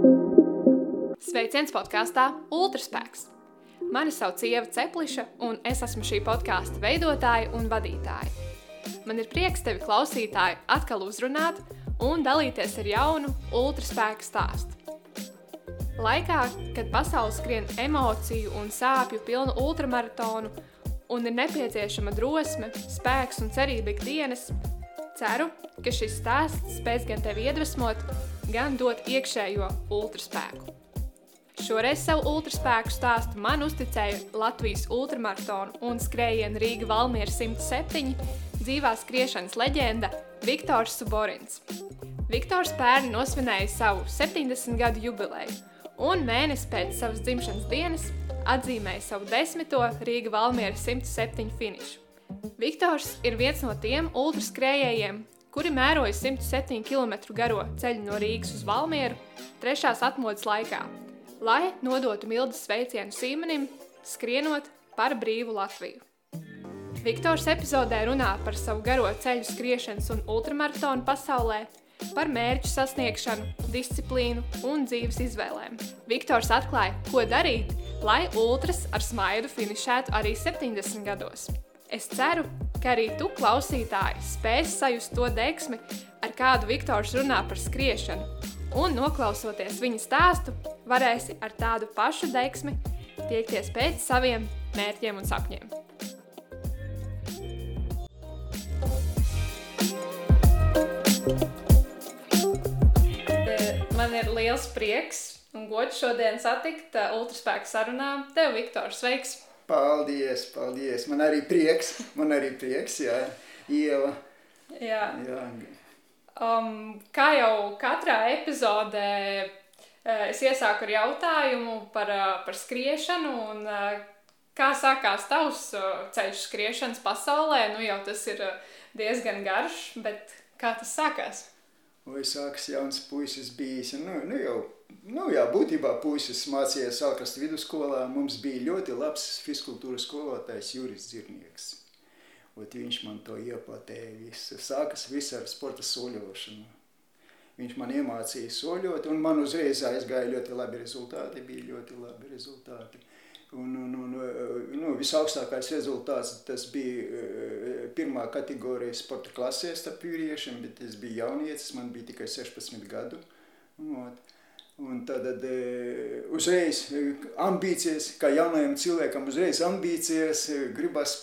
Sveiciens podkāstā Ultraspēks! Mani sauc Ieva Cepliša, un es esmu šī podkāstu veidotāja un vadītāja. Man ir prieks tevi, klausītāji, atkal uzrunāt un dalīties ar jaunu ultraspēku stāstu. Laikā, kad pasaule skrien emociju un sāpju pilnu ultramaratonu un ir nepieciešama drosme, spēks un cerība ikdienas, ceru, ka šis stāsts spēs gan tevi iedvesmot, gan dot iekšējo ultraspēku. Šoreiz savu ultraspēku stāstu man uzticēja Latvijas ultramaratonu un skrējienu Rīga Valmiera 107 dzīvā skriešanas leģenda Viktors Suborins. Viktors pērni nosvinēja savu 70 gadu jubileju un mēnesi pēc savas dzimšanas dienas atzīmēja savu desmito Rīga Valmiera 107 finišu. Viktors ir viens no tiem ultraskrējējiem, kuri mēroja 107 km garo ceļu no Rīgas uz Valmieru trešās atmodas laikā, lai nodotu mildas sveicienu Sīmenim, skrienot par brīvu Latviju. Viktors epizodē runā par savu garo ceļu skriešanas un ultramaratonu pasaulē, par mērķu sasniegšanu, disciplīnu un dzīves izvēlēm. Viktors atklāja, ko darīt, lai ultras ar smaidu finišētu arī 70 gados. Es ceru, ka arī tu, klausītāji, spēsi sajust to deksmi, ar kādu Viktors runā par skriešanu, un noklausoties viņa stāstu, varēsi ar tādu pašu deksmi tiekties pēc saviem mērķiem un sapņiem. Man ir liels prieks un gods šodien satikt uh, ultraspēku sarunā. Tev, Viktor, sveiks! Paldies, paldies! Man arī prieks, man arī prieks, jā, Ieva. Jā. Jā, Um, kā jau katrā epizodē, eh, es iesāku ar jautājumu par, eh, par skriešanu un eh, kā sākās tavs ceļš skriešanas pasaulē. Nu jau tas ir diezgan garš, bet kā tas sākās? Vai sāks jauns puisis bijis, nu, nu jau, nu jā, būtībā puisis mācījās Alkasta vidusskolā, mums bija ļoti labs fiskultūras skolotājs Juris Dzirnieks. Ot viņš man to iepatēja visu. Sākas viss ar sporta soļošanu. Viņš man iemācīja soļot, un man uzreiz aizgāja ļoti labi rezultāti, bija ļoti labi rezultāti. Un, un, un nu, visaugstākais rezultāts tas bija eh, pirmā kategorija sporta klasē starp vīriešiem, bet es biju jaunietis, man bija tikai 16 gadu. Ot. Un tad eh, uzreiz eh, ambīcijas, kā jaunajam cilvēkam, uzreiz ambīcijas, gribas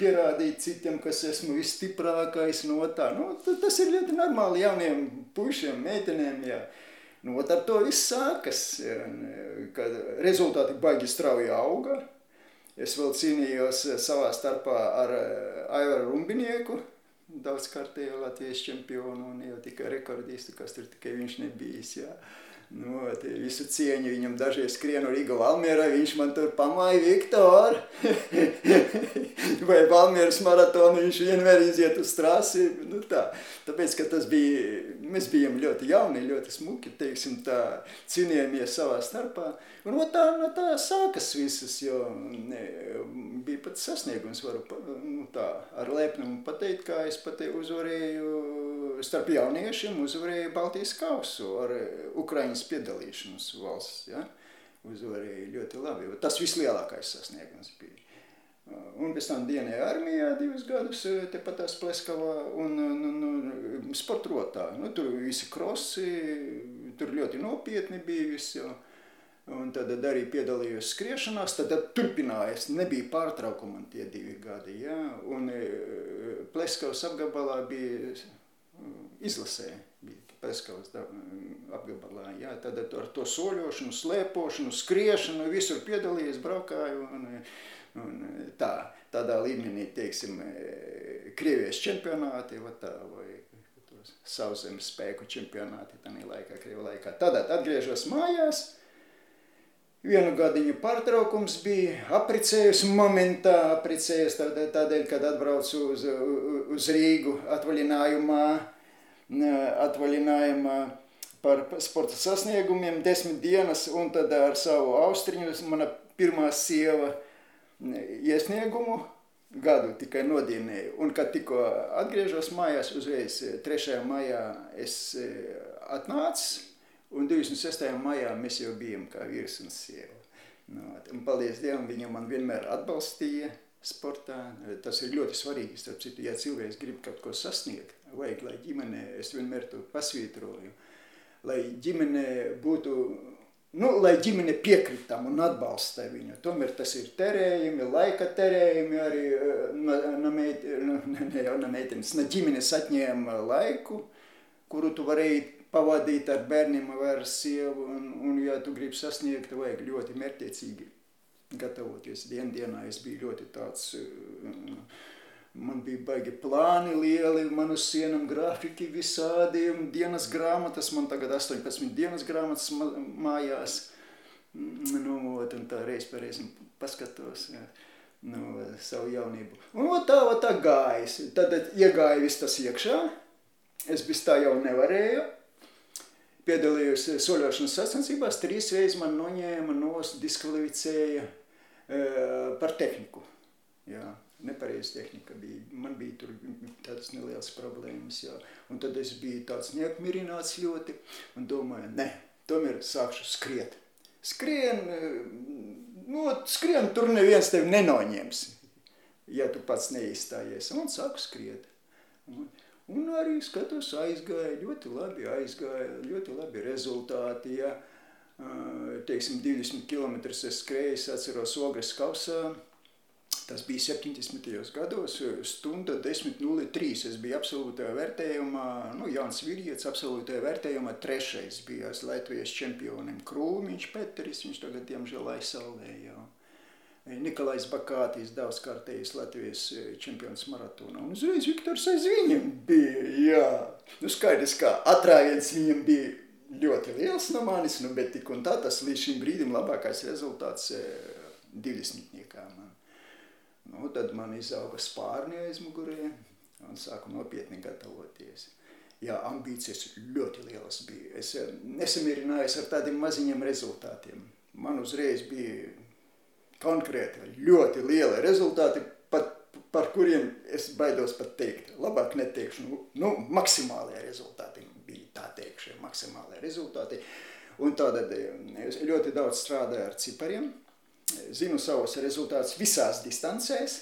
pierādīt citiem, kas esmu visstiprākais no tā. Nu, ta- tas ir ļoti normāli jauniem pušiem, meitenēm, jā. Nu, ar to viss sākas, kad rezultāti baigi strauji auga. Es vēl cīnījos eh, savā starpā ar eh, Aivaru Rumbinieku, daudzkārtējo Latvijas čempionu un jau tikai rekordistu, kas tur tikai viņš nebijis, jā. Nu, visu cieņu viņam dažreiz skrienu Rīga Valmierā, viņš man tur pamāja Viktor. Vai Valmieras maratonu viņš vienmēr iziet uz trasi, nu tā. Tāpēc, ka tas bija, mēs bijām ļoti jauni, ļoti smuki, teiksim tā, cīnījāmies savā starpā. Un no tā, no tā sākas visas, jo ne, bija pat sasniegums, varu nu, tā, ar lepnumu pateikt, kā es pat uzvarēju starp jauniešiem, uzvarēju Baltijas kausu ar eh, Ukraiņas piedalīšanos valsts, ja? uzvarēju ļoti labi. Tas vislielākais sasniegums bija. Un pēc tam dienēja armijā divus gadus, eh, tepat tās Pleskavā un, un, un sportrotā. Nu, tur visi krosi, tur ļoti nopietni bija viss jau. Un tad arī piedalījos skriešanās, tad turpinājās, nebija pārtraukuma tie divi gadi, jā. Un eh, Pleskavas apgabalā bija izlasē, bija Pleskavas apgabalā, jā. Tad ar to soļošanu, slēpošanu, skriešanu, visur piedalījies, braukāju un, un tā, tādā līmenī, teiksim, eh, Krievijas čempionāti, va tā, vai sauszemes spēku čempionāti tādā laikā, Krievu laikā. Tad atgriežos mājās, Vienu gadiņu pārtraukums bija aprecējus momentā, aprecējus tādēļ, tādēļ, kad atbraucu uz, uz Rīgu atvaļinājumā, atvaļinājumā par sporta sasniegumiem desmit dienas, un tad ar savu austriņu mana pirmā sieva iesniegumu gadu tikai nodienēju. Un, kad tikko atgriežos mājās, uzreiz 3. maijā es atnācu Un 26. maijā mēs jau bijām kā vīrs un sieva. Nu, un paldies Dievam, viņa man vienmēr atbalstīja sportā. Tas ir ļoti svarīgi, starp citu, ja cilvēks grib kaut ko sasniegt, vajag, lai ģimenē, es vienmēr to pasvītroju, lai ģimenē būtu Nu, lai ģimene piekritam un atbalsta viņu. Tomēr tas ir terējumi, laika terējumi arī no, no, meit, no, ne no meitenes, no ģimenes atņēma laiku, kuru tu varēji pavadīt ar bērniem vai ar sievu. Un, un ja tu gribi sasniegt, vajag ļoti mērķiecīgi gatavoties. Dien dienā es biju ļoti tāds... Uh, Man bija baigi plāni lieli, man uz sienām grafiki visādi, dienas grāmatas, man tagad 18 dienas grāmatas mājās. Mm, nu, un tā reiz par reizi paskatos jā, nu, savu jaunību. Un o, tā, o, tā gājis. Tad iegāja viss tas iekšā. Es bez tā jau nevarēju. Piedalījos soļošanas sacensībās, trīs reizes man noņēma nos, diskvalificēja e, par tehniku. Jā nepareiza tehnika bija. Man bija tur tādas nelielas problēmas, jā. Un tad es biju tāds neapmierināts ļoti un domāju, ne, tomēr sākšu skriet. Skrien, nu, skrien, tur neviens tevi nenoņems, ja tu pats neizstājies. Un sāku skriet. Un, un arī skatos, aizgāja, ļoti labi aizgāja, ļoti labi rezultāti, jā. Teiksim, 20 km es skrēju, es atceros ogres kausā, Tas bija 70. gados, stunda 10.03. Es biju absolūtajā vērtējumā, nu, Jānis Virjets absolūtajā vērtējumā trešais bijās Latvijas čempionim Krūmiņš Peteris, viņš tagad, diemžēl, aizsaulē jau. Nikolais Bakātīs daudzkārtējis Latvijas čempions maratonā. Un uzreiz Viktors aiz viņam bija, jā. Nu, skaidrs, kā atrāviens viņam bija ļoti liels no manis, nu, bet tik un tā tas līdz šim brīdim labākais rezultāts 20-niekā man. Nu, tad man izauga spārni aiz mugurē un sāku nopietni gatavoties. Jā, ambīcijas ļoti lielas bija. Es eh, nesamierinājos ar tādiem maziņiem rezultātiem. Man uzreiz bija konkrēti ļoti lieli rezultāti, pat, par kuriem es baidos pat teikt. Labāk neteikšu, nu, nu maksimālie rezultāti bija tā teikšie, maksimālie rezultāti. Un tādēļ eh, es ļoti daudz strādāju ar cipariem, zinu savus rezultātus visās distancēs,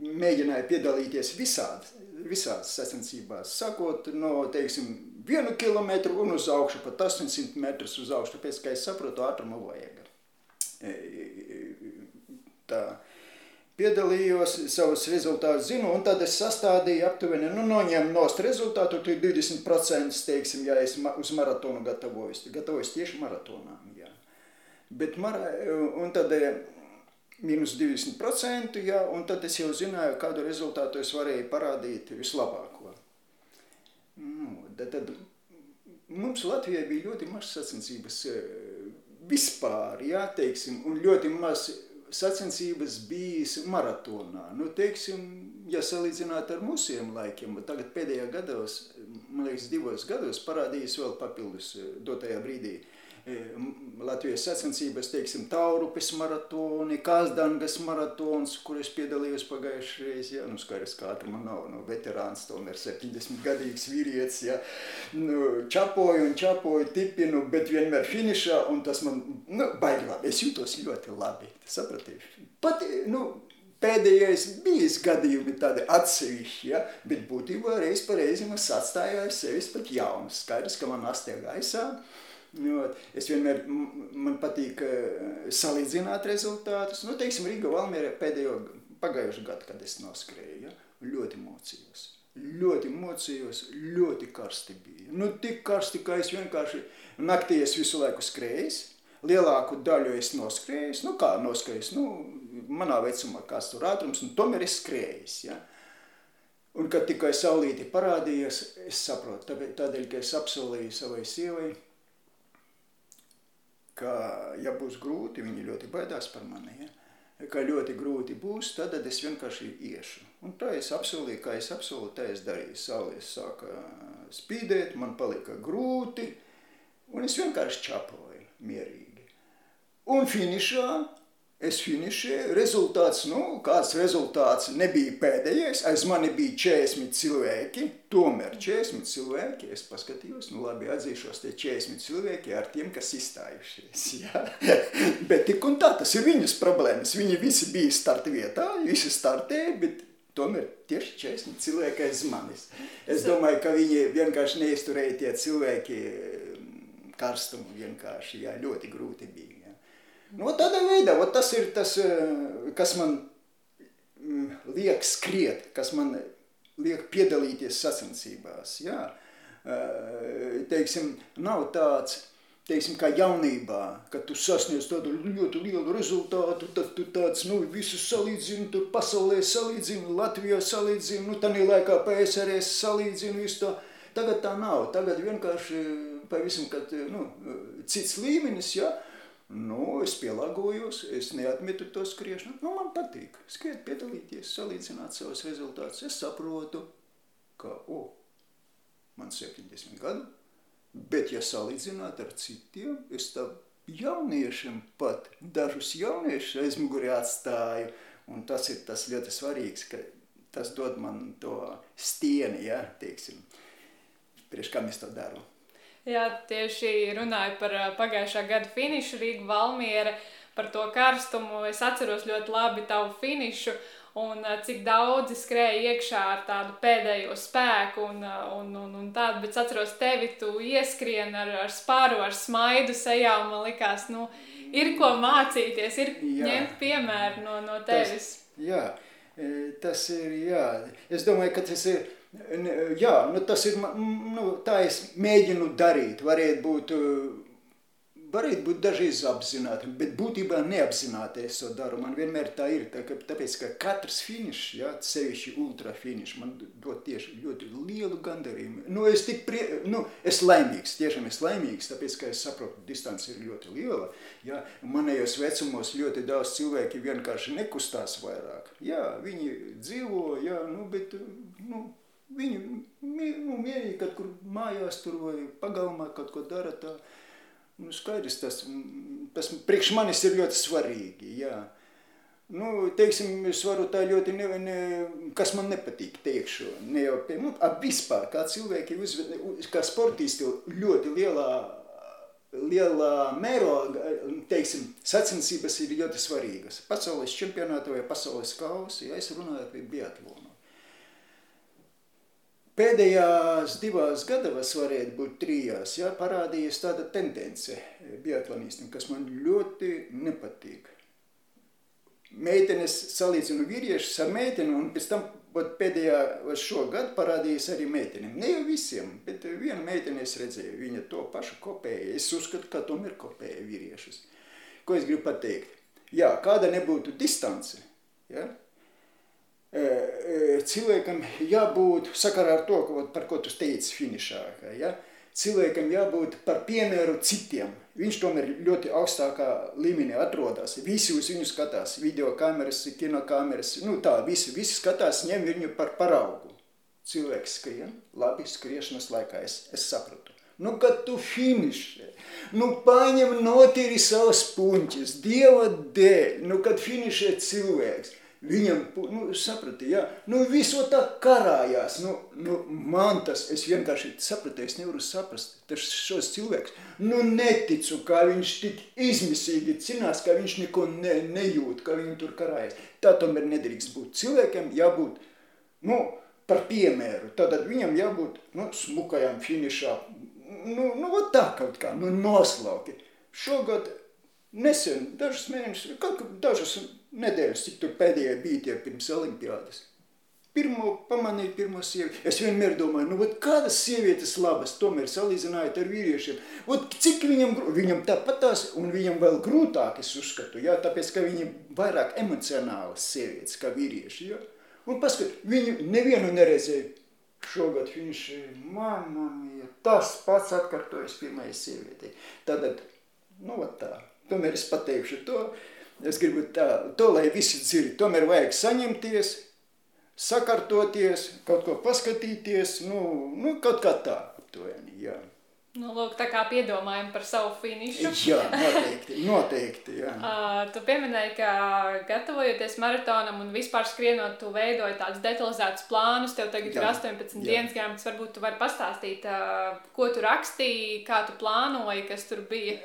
mēģināju piedalīties visādi, visās sacensībās, sakot no, teiksim, vienu kilometru un uz augšu, pat 800 metrus uz augšu, tāpēc, ka es saprotu, ātrumu vajag. E, tā, piedalījos, savus rezultātus zinu, un tad es sastādīju aptuveni, nu, noņēmu nost rezultātu, tu 20%, teiksim, ja es uz maratonu gatavojos, gatavojos tieši maratonā. Bet mara, un tad eh, mīnus 20%, ja, un tad es jau zināju, kādu rezultātu es varēju parādīt vislabāko. Nu, tad, tad mums Latvijai bija ļoti maz sacensības eh, vispār, jā, teiksim, un ļoti maz sacensības bijis maratonā. Nu, teiksim, ja salīdzināt ar mūsiem laikiem, tagad pēdējā gados, man liekas, divos gados parādījis vēl papildus eh, dotajā brīdī – Latvijas sacensības, teiksim, Taurupes maratoni, Kazdangas maratons, kur es piedalījos pagājušajā reizē. Ja? Nu, skaidrs, kā tur man nav no veterāns, tomēr 70 gadīgs vīrietis. Ja? Nu, čapoju un čapoju tipinu, bet vienmēr finišā, un tas man, nu, baigi labi. Es jūtos ļoti labi, sapratīju. Pat, nu, pēdējais bijis gadījumi tādi atsevišķi, ja? bet būtībā reiz pa reizim es atstāju sevis pat jaunus. Skaidrs, ka man astē gaisā. Jo es vienmēr, man patīk eh, salīdzināt rezultātus. Nu, teiksim, Rīga Valmierē pēdējo pagājušo gadu, kad es noskrēju, ja, ļoti mocījos. Ļoti mocījos, ļoti karsti bija. Nu, tik karsti, ka es vienkārši naktī es visu laiku skrējis. Lielāku daļu es noskrējis, nu kā noskrējis, nu, manā vecumā kāds tur ātrums, un tomēr es skrējis, ja. Un kad tikai saulīti parādījās, es saprotu, tādēļ, ka es apsolīju savai sievai, ka, ja būs grūti, viņi ļoti baidās par mani, ja? ka ļoti grūti būs, tad es vienkārši iešu. Un tā es apsolīju, kā es apsolīju, tā es darīju. Saules sāka spīdēt, man palika grūti, un es vienkārši čapoju mierīgi. Un finišā Es finišēju, rezultāts, nu, kāds rezultāts nebija pēdējais, aiz mani bija 40 cilvēki, tomēr 40 cilvēki, es paskatījos, nu labi, atzīšos tie 40 cilvēki ar tiem, kas izstājušies, jā. bet tik un tā, tas ir viņas problēmas, viņi visi bija starta vietā, visi startēja, bet tomēr tieši 40 cilvēki aiz manis. Es domāju, ka viņi vienkārši neizturēja tie cilvēki karstumu vienkārši, jā, ļoti grūti bija. Nu, tādā veidā, tas ir tas, eh, kas man mm, liek skriet, kas man liek piedalīties sacensībās. Jā. Eh, teiksim, nav tāds, teiksim, kā jaunībā, kad tu sasniedz tādu ļoti lielu rezultātu, tad tu tāds, nu, visus salīdzini, tur pasaulē salīdzini, Latvijā salīdzini, nu, tanī laikā PSRS salīdzini visu to. Tagad tā nav, tagad vienkārši pavisam, kad, nu, cits līmenis, jā, ja? Nu, es pielāgojos, es neatmetu to skriešanu. Nu, man patīk skriet, piedalīties, salīdzināt savus rezultātus. Es saprotu, ka, o, man 70 gadu, bet ja salīdzināt ar citiem, es tā jauniešiem pat dažus jauniešus aizmugurē atstāju, un tas ir tas ļoti svarīgs, ka tas dod man to stieni, ja, teiksim, priekš kam es to daru. Jā, tieši runāju par pagājušā gada finišu Rīga Valmiera, par to karstumu. Es atceros ļoti labi tavu finišu un cik daudzi skrēja iekšā ar tādu pēdējo spēku un, un, un, un tādu, bet es atceros tevi, tu ieskrien ar, ar spāru, ar smaidu sejā un man likās, nu, ir ko mācīties, ir jā. ņemt piemēru no, no tevis. Tas, jā, tas ir, jā, es domāju, ka tas ir Jā, nu tas ir, nu, tā es mēģinu darīt. Varētu būt, varētu būt dažreiz apzināti, bet būtībā neapzināti es to daru. Man vienmēr tā ir, tā, ka, tāpēc, ka katrs finišs, jā, sevišķi ultra finišs, man dod tieši ļoti lielu gandarījumu. Nu, es tik prie, nu, es laimīgs, tiešām es laimīgs, tāpēc, ka es saprotu, distance ir ļoti liela. Jā, manējos vecumos ļoti daudz cilvēki vienkārši nekustās vairāk. Jā, viņi dzīvo, jā, nu, bet, nu, Viņi nu, mierīgi kaut kur mājās tur vai pagalmā kaut ko dara. Tā. Nu, skaidrs, tas, tas priekš manis ir ļoti svarīgi. Jā. Nu, teiksim, es varu tā ļoti, ne, ne, kas man nepatīk, teikšu, ne jau pie, nu, vispār, kā cilvēki, uzved, kā sportisti ļoti lielā, lielā mērogā, teiksim, sacensības ir ļoti svarīgas. Pasaules čempionāta vai pasaules kausi, ja es runāju par biatlonu. Pēdējās divās gadavas varētu būt trijās, ja, parādījies tāda tendence biatlonistiem, kas man ļoti nepatīk. Meitenes salīdzinu vīriešus ar meiteni, un pēc tam ot, pēdējā šogad parādījās arī meitenēm. Ne jau visiem, bet viena meitene es redzēju, viņa to pašu kopēja. Es uzskatu, ka tomēr kopēja vīriešus. Ko es gribu pateikt? Jā, kāda nebūtu distance, ja, cilvēkam jābūt sakarā ar to, ko, par ko tu teici finišā. Ja? Cilvēkam jābūt par piemēru citiem. Viņš tomēr ļoti augstākā līmenī atrodas. Visi uz viņu skatās, video kameras, kino kameras, nu tā, visi, visi skatās, ņem viņu par paraugu. Cilvēks skrien, labi, skriešanas laikā es, es sapratu. Nu, kad tu finišē, nu, paņem notīri savas puņķis, Dieva dēļ, nu, kad finišē cilvēks, Viņam, nu, saprati, jā, nu, visu tā karājās, nu, nu, man tas, es vienkārši sapratu, es nevaru saprast, tas šos cilvēks, nu, neticu, kā viņš tik izmisīgi cinās, ka viņš neko ne, nejūt, ka viņu tur karājas. Tā tomēr nedrīkst būt. Cilvēkiem jābūt, nu, par piemēru, tātad viņam jābūt, nu, smukajām finišā, nu, nu, tā kaut kā, nu, noslauki. Šogad nesen, dažus mēnešus, kaut kā dažus nedēļas, cik tur pēdējie bija tie pirms olimpiādas. Pirmo pamanīju, pirmo sievieti. Es vienmēr domāju, nu, vat kādas sievietes labas, tomēr salīdzinājot ar vīriešiem. Vat cik viņam, viņam tāpatās, un viņam vēl grūtāk, es uzskatu, jā, tāpēc, ka viņi vairāk emocionālas sievietes kā vīrieši, jā. Un paskat, viņu nevienu neredzēju. Šogad viņš, mamma mia, tas pats atkārtojas pirmajai sievietei. Tātad, nu, vat tā. Tomēr es pateikšu to, Es gribu tā, to, lai visi dzird. Tomēr vajag saņemties, sakartoties, kaut ko paskatīties, nu, nu kaut kā tā aptuveni, jā. Nu, lūk, tā kā piedomājam par savu finišu. Jā, noteikti. noteikti jā. Uh, tu pieminēji, ka gatavojoties maratonam un vispār skrienot, tu veidoji tādus detalizētus plānus. Tev tagad jā. ir 18 jā. dienas grāmatas. Varbūt tu vari pastāstīt, uh, ko tu rakstīji, kā tu plānoji, kas tur bija.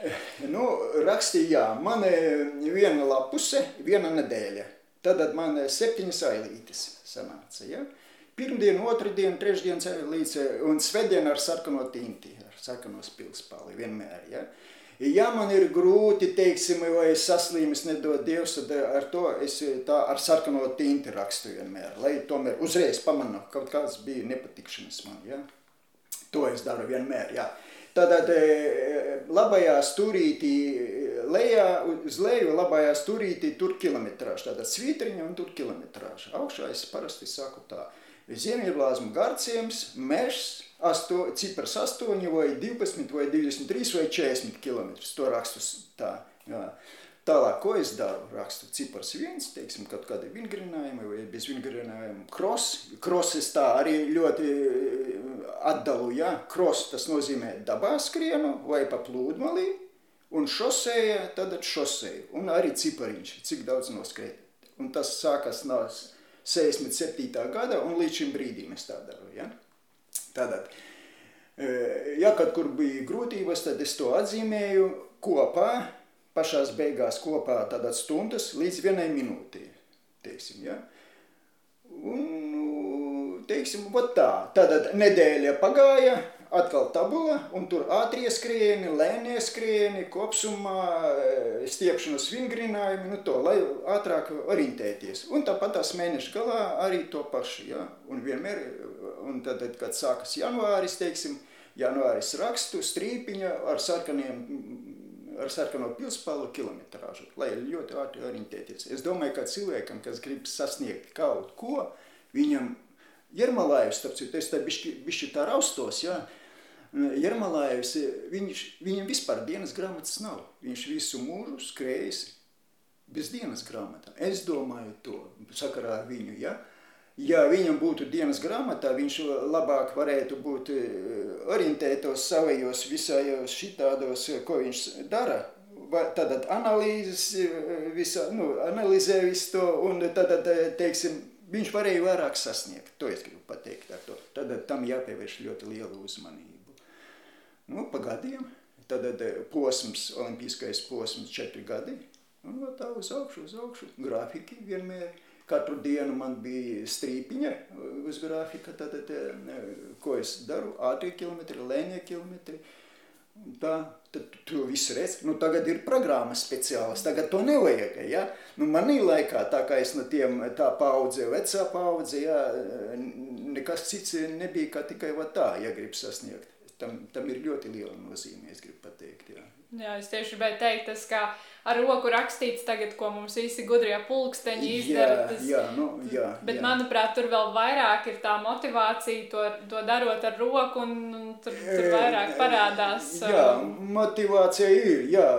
Nu, rakstīju, jā, man viena lapuse, viena nedēļa. Tad man septiņas ailītes sanāca. Ja? Pirmdien, otrdien, trešdien līdz un svētdien ar sarkano tinti sarkanos pilspāli vienmēr. Ja? Ja man ir grūti, teiksim, vai es saslimis, nedod Dievs, tad ar to es tā ar sarkano tinti rakstu vienmēr, lai tomēr uzreiz pamanu, kaut kāds bija nepatikšanas man, ja? To es daru vienmēr, jā. Tātad e, labajā stūrītī, lejā, uz leju labajā stūrītī tur kilometrāža, tātad svītriņa un tur kilometrāža. Augšā es parasti saku tā, Ziemieblāzmu garciems, mežs, asto, cipars 8 vai 12 vai 23 vai 40 km. To rakstu tā. Jā. Tālāk, ko es daru? Rakstu cipars viens, teiksim, kaut kādi vingrinājumi vai bez vingrinājuma. Cross, cross es tā arī ļoti eh, atdalu, jā. Cross tas nozīmē dabā skrienu vai pa plūdmalī, un šoseja, tad šoseja. Un arī cipariņš, cik daudz noskrēt. Un tas sākas no 67. gada un līdz šim brīdim es tā daru, ja. Tātad, e, ja kaut kur bija grūtības, tad es to atzīmēju kopā, pašās beigās kopā tādas stundas līdz vienai minūtī, teiksim, ja. Un, teiksim, tā, tātad nedēļa pagāja, atkal tabula, un tur ātrie skrieni, lēnie skrieni, kopsumā, e, stiepšanas vingrinājumi, nu to, lai ātrāk orientēties. Un tāpat tās mēneša galā arī to pašu, ja? un vienmēr, un tad, kad sākas janvāris, teiksim, janvāris rakstu, strīpiņa ar sarkaniem, ar sarkano pilspālu kilometrāžu, lai ļoti ātri orientēties. Es domāju, ka cilvēkam, kas grib sasniegt kaut ko, viņam Jermalājus, starp citu, es tā bišķi, bišķi tā raustos, jā, ja? Jermalājevs, viņš, viņam vispār dienas grāmatas nav. Viņš visu mūžu skrējis bez dienas grāmatām. Es domāju to sakarā ar viņu, ja? Ja viņam būtu dienas grāmatā, viņš labāk varētu būt eh, orientētos savajos visājos šitādos, ko viņš dara. Tad analīzes, eh, visa, nu, analizē visu to, un tad, eh, teiksim, viņš varēja vairāk sasniegt. To es gribu pateikt ar to. Tad tam jāpievērš ļoti liela uzmanība. Nu, pa gadiem, tad posms, olimpiskais posms četri gadi, un no tā uz augšu, uz augšu, grafiki vienmēr. Katru dienu man bija strīpiņa uz grafika, tad, tad ko es daru, ātrie kilometri, lēnie kilometri, tā, tad tu visu redz. Nu, tagad ir programmas speciālas, tagad to nevajag, ja? Nu, manī laikā, tā kā es no tiem, tā paudze, vecā paudze, ja, nekas cits nebija kā tikai va tā, ja grib sasniegt tam, tam ir ļoti liela nozīme, es gribu pateikt. Jā, jā es tieši gribēju teikt, tas, ka ar roku rakstīts tagad, ko mums visi gudrie pulksteņi izdara. Tas, jā, nu, jā, bet, jā. manuprāt, tur vēl vairāk ir tā motivācija to, to darot ar roku, un, un tur, tur vairāk parādās. Jā, motivācija ir, jā.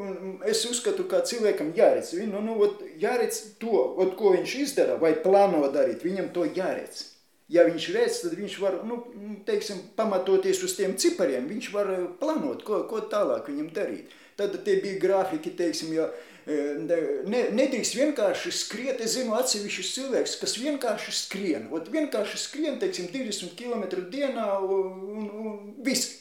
Un es uzskatu, ka cilvēkam jāredz, nu, nu, jāredz to, ot, ko viņš izdara, vai plāno darīt, viņam to jāredz ja viņš redz, tad viņš var, nu, teiksim, pamatoties uz tiem cipariem, viņš var eh, plānot, ko, ko tālāk viņam darīt. Tad tie bija grafiki, teiksim, ja eh, ne, nedrīkst vienkārši skriet, es zinu atsevišķus cilvēkus, kas vienkārši skrien, ot vienkārši skrien, teiksim, 20 km dienā un, un viss.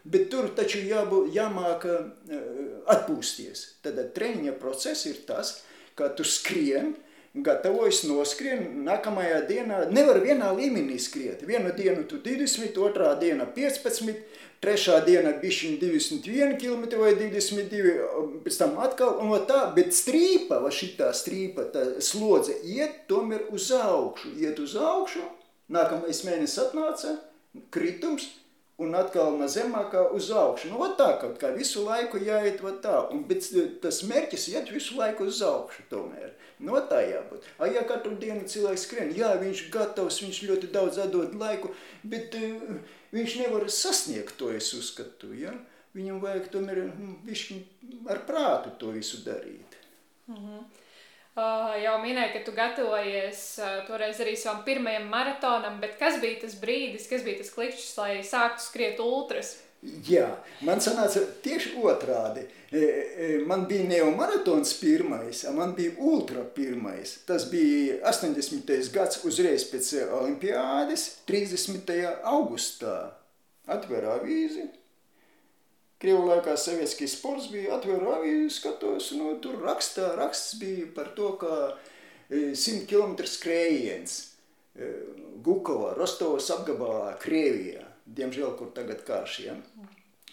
Bet tur taču jābū, jāmāk eh, atpūsties. Tad treniņa process ir tas, ka tu skrien, gatavojas noskrien, nākamajā dienā nevar vienā līmenī skriet. Vienu dienu tu 20, otrā diena 15, trešā diena bišķiņ 21 km vai 22, pēc tam atkal, un tā, bet strīpa, va šitā strīpa, tā slodze iet tomēr uz augšu, iet uz augšu, nākamais mēnesis atnāca, kritums, un atkal no zemākā uz augšu. Nu, tā kaut kā visu laiku jāiet tā, un bet tas mērķis iet visu laiku uz augšu tomēr. No tā jābūt. A, ja katru dienu cilvēks skrien, jā, viņš gatavs, viņš ļoti daudz atdod laiku, bet uh, viņš nevar sasniegt to, es uzskatu, ja? Viņam vajag tomēr višķi ar prātu to visu darīt. Mm -hmm. Uh, jau minēju, ka tu gatavojies uh, toreiz arī savam pirmajam maratonam, bet kas bija tas brīdis, kas bija tas klikšķis, lai sāktu skriet ultras? Jā, man sanāca tieši otrādi. E, e, man bija neomaratons pirmais, man bija ultra pirmais. Tas bija 80. gads uzreiz pēc olimpiādes, 30. augustā. Atver avīzi. Krievu laikā sovietskis sports bija, atveru avīzi, skatos, nu, tur rakstā, raksts bija par to, ka 100 km skrējiens Gukova, Rostovas apgabalā, Krievijā diemžēl, kur tagad karš, ja?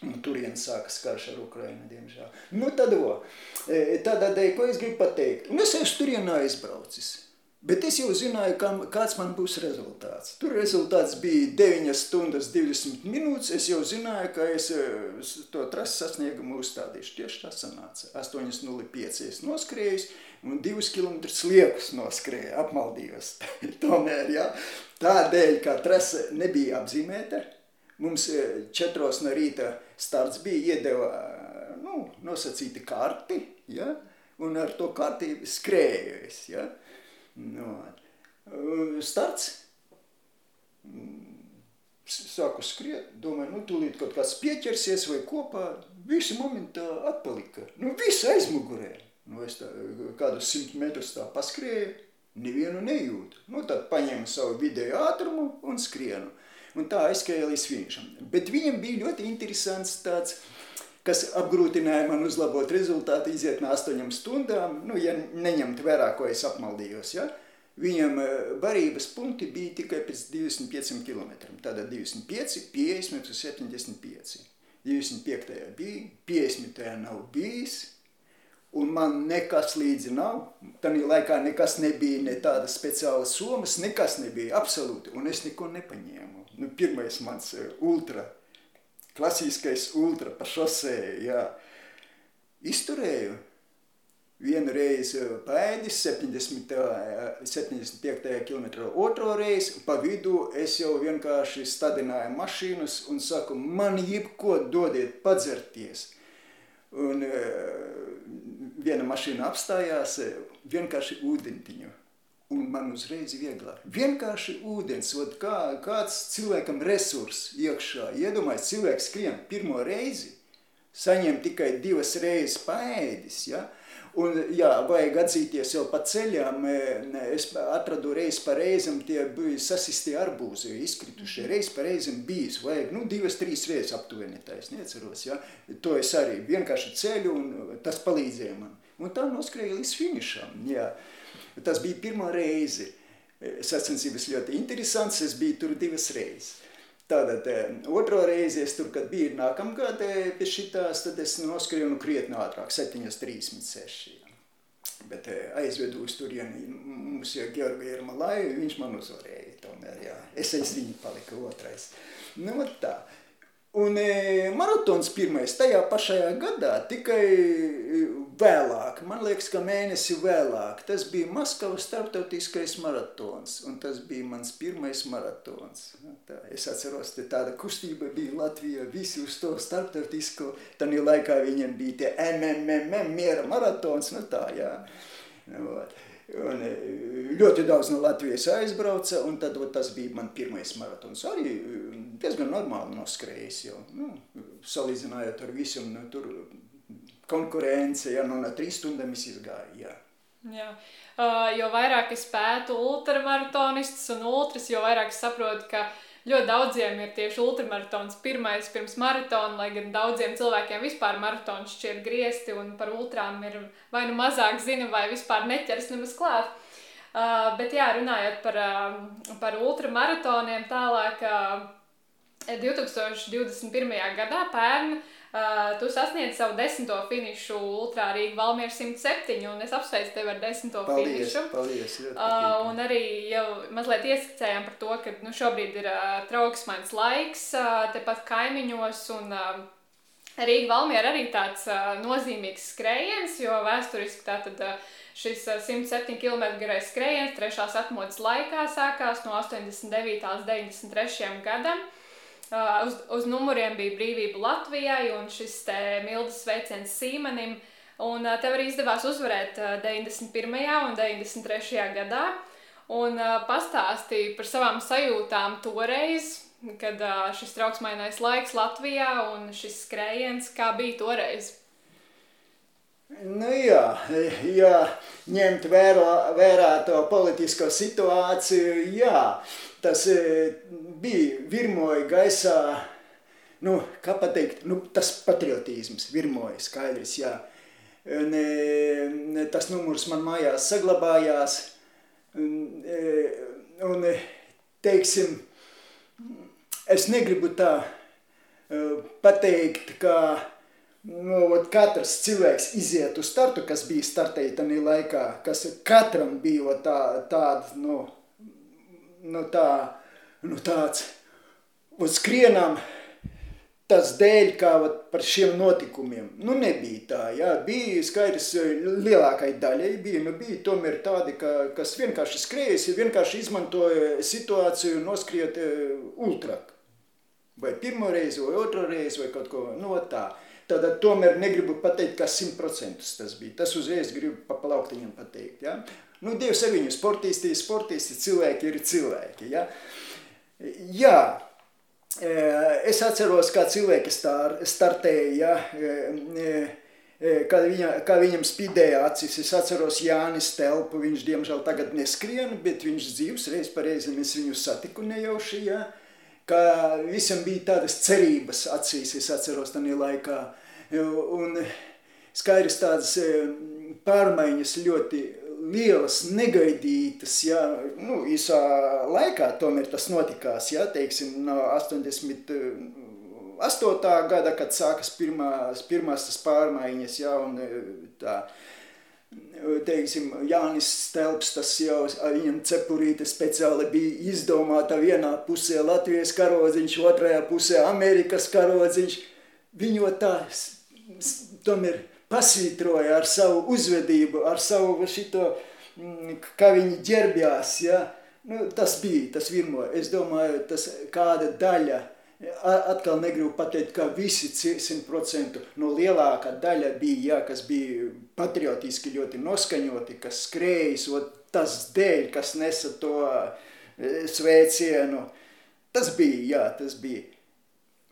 Un turien sākas karš ar Ukrainu, diemžēl. Nu, tad, o, e, tādādēļ, ko es gribu pateikt? Un es esmu turien aizbraucis. Bet es jau zināju, kam, kāds man būs rezultāts. Tur rezultāts bija 9 stundas 20 minūtes. Es jau zināju, ka es e, to trasi sasniegumu uzstādīšu. Tieši tā sanāca. 8.05 es noskrējus un 2 km liekus noskrēju, apmaldījos. Tomēr, ja, tādēļ, ka trase nebija apzīmēta, Mums e, četros no rīta starts bija, iedeva e, nu, nosacīti karti, ja? un ar to karti skrēju es. Ja? Nu, starts, sāku skriet, domāju, nu, tūlīt kaut kāds pieķersies vai kopā, visi momentā atpalika. Nu, visi aizmugurē. Nu, es tā, kādus simt metrus tā paskrēju, nevienu nejūtu. Nu, tad paņēmu savu vidēju ātrumu un skrienu un tā aizskrēja līdz finišam. Bet viņam bija ļoti interesants tāds, kas apgrūtināja man uzlabot rezultātu, iziet no astoņām stundām, nu, ja neņemt vērā, ko es apmaldījos, ja? Viņam barības punkti bija tikai pēc 25 km. Tātad 25, 50 un 75. 25. bija, 50. nav bijis, un man nekas līdzi nav. Tanī laikā nekas nebija, ne tādas speciālas somas, nekas nebija, absolūti, un es neko nepaņēmu nu, pirmais mans eh, ultra, klasiskais ultra pa šosēju, jā. Izturēju vienu reizi pēdis, 70, 75. km otro reizi, pa vidu es jau vienkārši stadināju mašīnas un saku, man jebko dodiet padzerties. Un uh, viena mašīna apstājās, vienkārši ūdentiņu un man uzreiz vieglāk. Vienkārši ūdens, ot, kā, kāds cilvēkam resurs iekšā. Iedomājies, cilvēks skrien pirmo reizi, saņem tikai divas reizes paēdis, ja? Un, jā, vajag atzīties jau pa ceļām, es atradu reizi pa reizam, tie bija sasistie arbūzi, izkritušie, mhm. reizi pa reizam bijis, vajag, nu, divas, trīs reizes aptuveni, tā es neceros, ja? To es arī vienkārši ceļu un tas palīdzēja man. Un tā noskrēja līdz finišam, jā. Uh, Tas bija pirmā reize. Sacensības ļoti interesants, es biju tur divas reizes. Tātad otro reizi es tur, kad biju nākamgad pie šitās, tad es noskrēju nu krietni ātrāk, 7.36. Bet aizvedu uz turieni mums jau Georgi Irmalai, viņš man uzvarēja tomēr, jā. Es aiz viņu paliku otrais. Nu, tā. Un e, maratons pirmais tajā pašajā gadā, tikai e, vēlāk, man liekas, ka mēnesi vēlāk, tas bija Maskavas starptautiskais maratons, un tas bija mans pirmais maratons. Tā, es atceros, te tāda kustība bija Latvijā, visi uz to starptautisko, tanī laikā viņiem bija tie MMM, miera maratons, nu tā, jā. Nu, Un e, ļoti daudz no Latvijas aizbrauca, un tad ot, tas bija man pirmais maratons. Arī e, diezgan normāli noskrējis jau, nu, salīdzinājot ar visu, nu, tur konkurence, ja, nu, no trīs stundām es izgāju, jā. Jā. Uh, jo vairāk es pētu ultramaratonistus un ultras, jo vairāk es saprotu, ka uh, ļoti daudziem ir tieši ultramaratons pirmais pirms maratona, lai gan daudziem cilvēkiem vispār maratons šķiet griezti un par ultrām ir vai nu mazāk zina, vai vispār neķers nemaz klāt. Uh, bet jā, runājot par, uh, par ultramaratoniem tālāk, uh, 2021. gadā pērn Uh, tu sasniedz savu desmito finišu Ultrā Rīgā Valmiera 107, un es apsveicu tevi ar desmito paldies, finišu. Paldies, uh, un arī jau mazliet ieskicējām par to, ka nu, šobrīd ir uh, trauksmains laiks uh, tepat kaimiņos, un uh, Rīga Valmiera arī tāds uh, nozīmīgs skrējiens, jo vēsturiski tātad uh, šis 107 km garais skrējiens trešās atmodas laikā sākās no 89. līdz 93. gadam. Uz, uz numuriem bija brīvība Latvijai un šis te mildas sveiciens Sīmanim. Un tev arī izdevās uzvarēt uh, 91. un 93. gadā. Un pastāstīja par savām sajūtām toreiz, kad šis trauksmainais laiks Latvijā un šis skrējiens, kā bija toreiz? Nu jā, jā, ņemt vērā, vērā to politisko situāciju, jā, tas bija virmoja gaisā, nu, kā pateikt, nu, tas patriotisms virmoja skaidrs, jā. Un, tas numurs man mājās saglabājās, un, un teiksim, es negribu tā pateikt, ka nu, katrs cilvēks iziet uz startu, kas bija startēji tajā laikā, kas katram bija tā, tāda, nu, nu, tā, nu tāds, uz skrienam, tas dēļ, kā par šiem notikumiem. Nu, nebija tā, jā, bija skaidrs, lielākai daļai bija, nu, bija tomēr tādi, ka, kas vienkārši skrējas, vienkārši izmantoja situāciju noskriet uh, ultrak. Vai pirmo reizi, vai otro reizi, vai kaut ko, nu, tā. Tad tomēr negribu pateikt, ka 100% tas bija. Tas uzreiz gribu pa plauktiņam pateikt, jā. Nu, Dievs ar viņu sportisti, sportisti, cilvēki ir cilvēki, jā. Jā, Es atceros, kā cilvēki star, startēja, kad, viņa, kad viņam spīdēja acis. Es atceros Jānis Telpu, viņš diemžēl tagad neskrien, bet viņš dzīvs, reiz pareizi es viņu satiku nejauši, ja, ka visam bija tādas cerības acīs, es atceros tajā laikā. Un skaidrs tādas pārmaiņas ļoti lielas, negaidītas, ja, nu, īsā laikā tomēr tas notikās, ja, teiksim, no 88. gada, kad sākas pirmās, pirmās tas pārmaiņas, ja, un tā, teiksim, Jānis Stelps, tas jau viņam cepurīte speciāli bija izdomāta vienā pusē Latvijas karodziņš, otrajā pusē Amerikas karodziņš, viņu tā tomēr pasvītroja ar savu uzvedību, ar savu šito, mm, kā viņi ģerbjās, ja? nu, tas bija, tas virmo. Es domāju, tas kāda daļa, atkal negribu pateikt, ka visi 100%, no lielākā daļa bija, ja, kas bija patriotiski ļoti noskaņoti, kas skrējas, tas dēļ, kas nesa to e, sveicienu. Tas bija, jā, tas bija.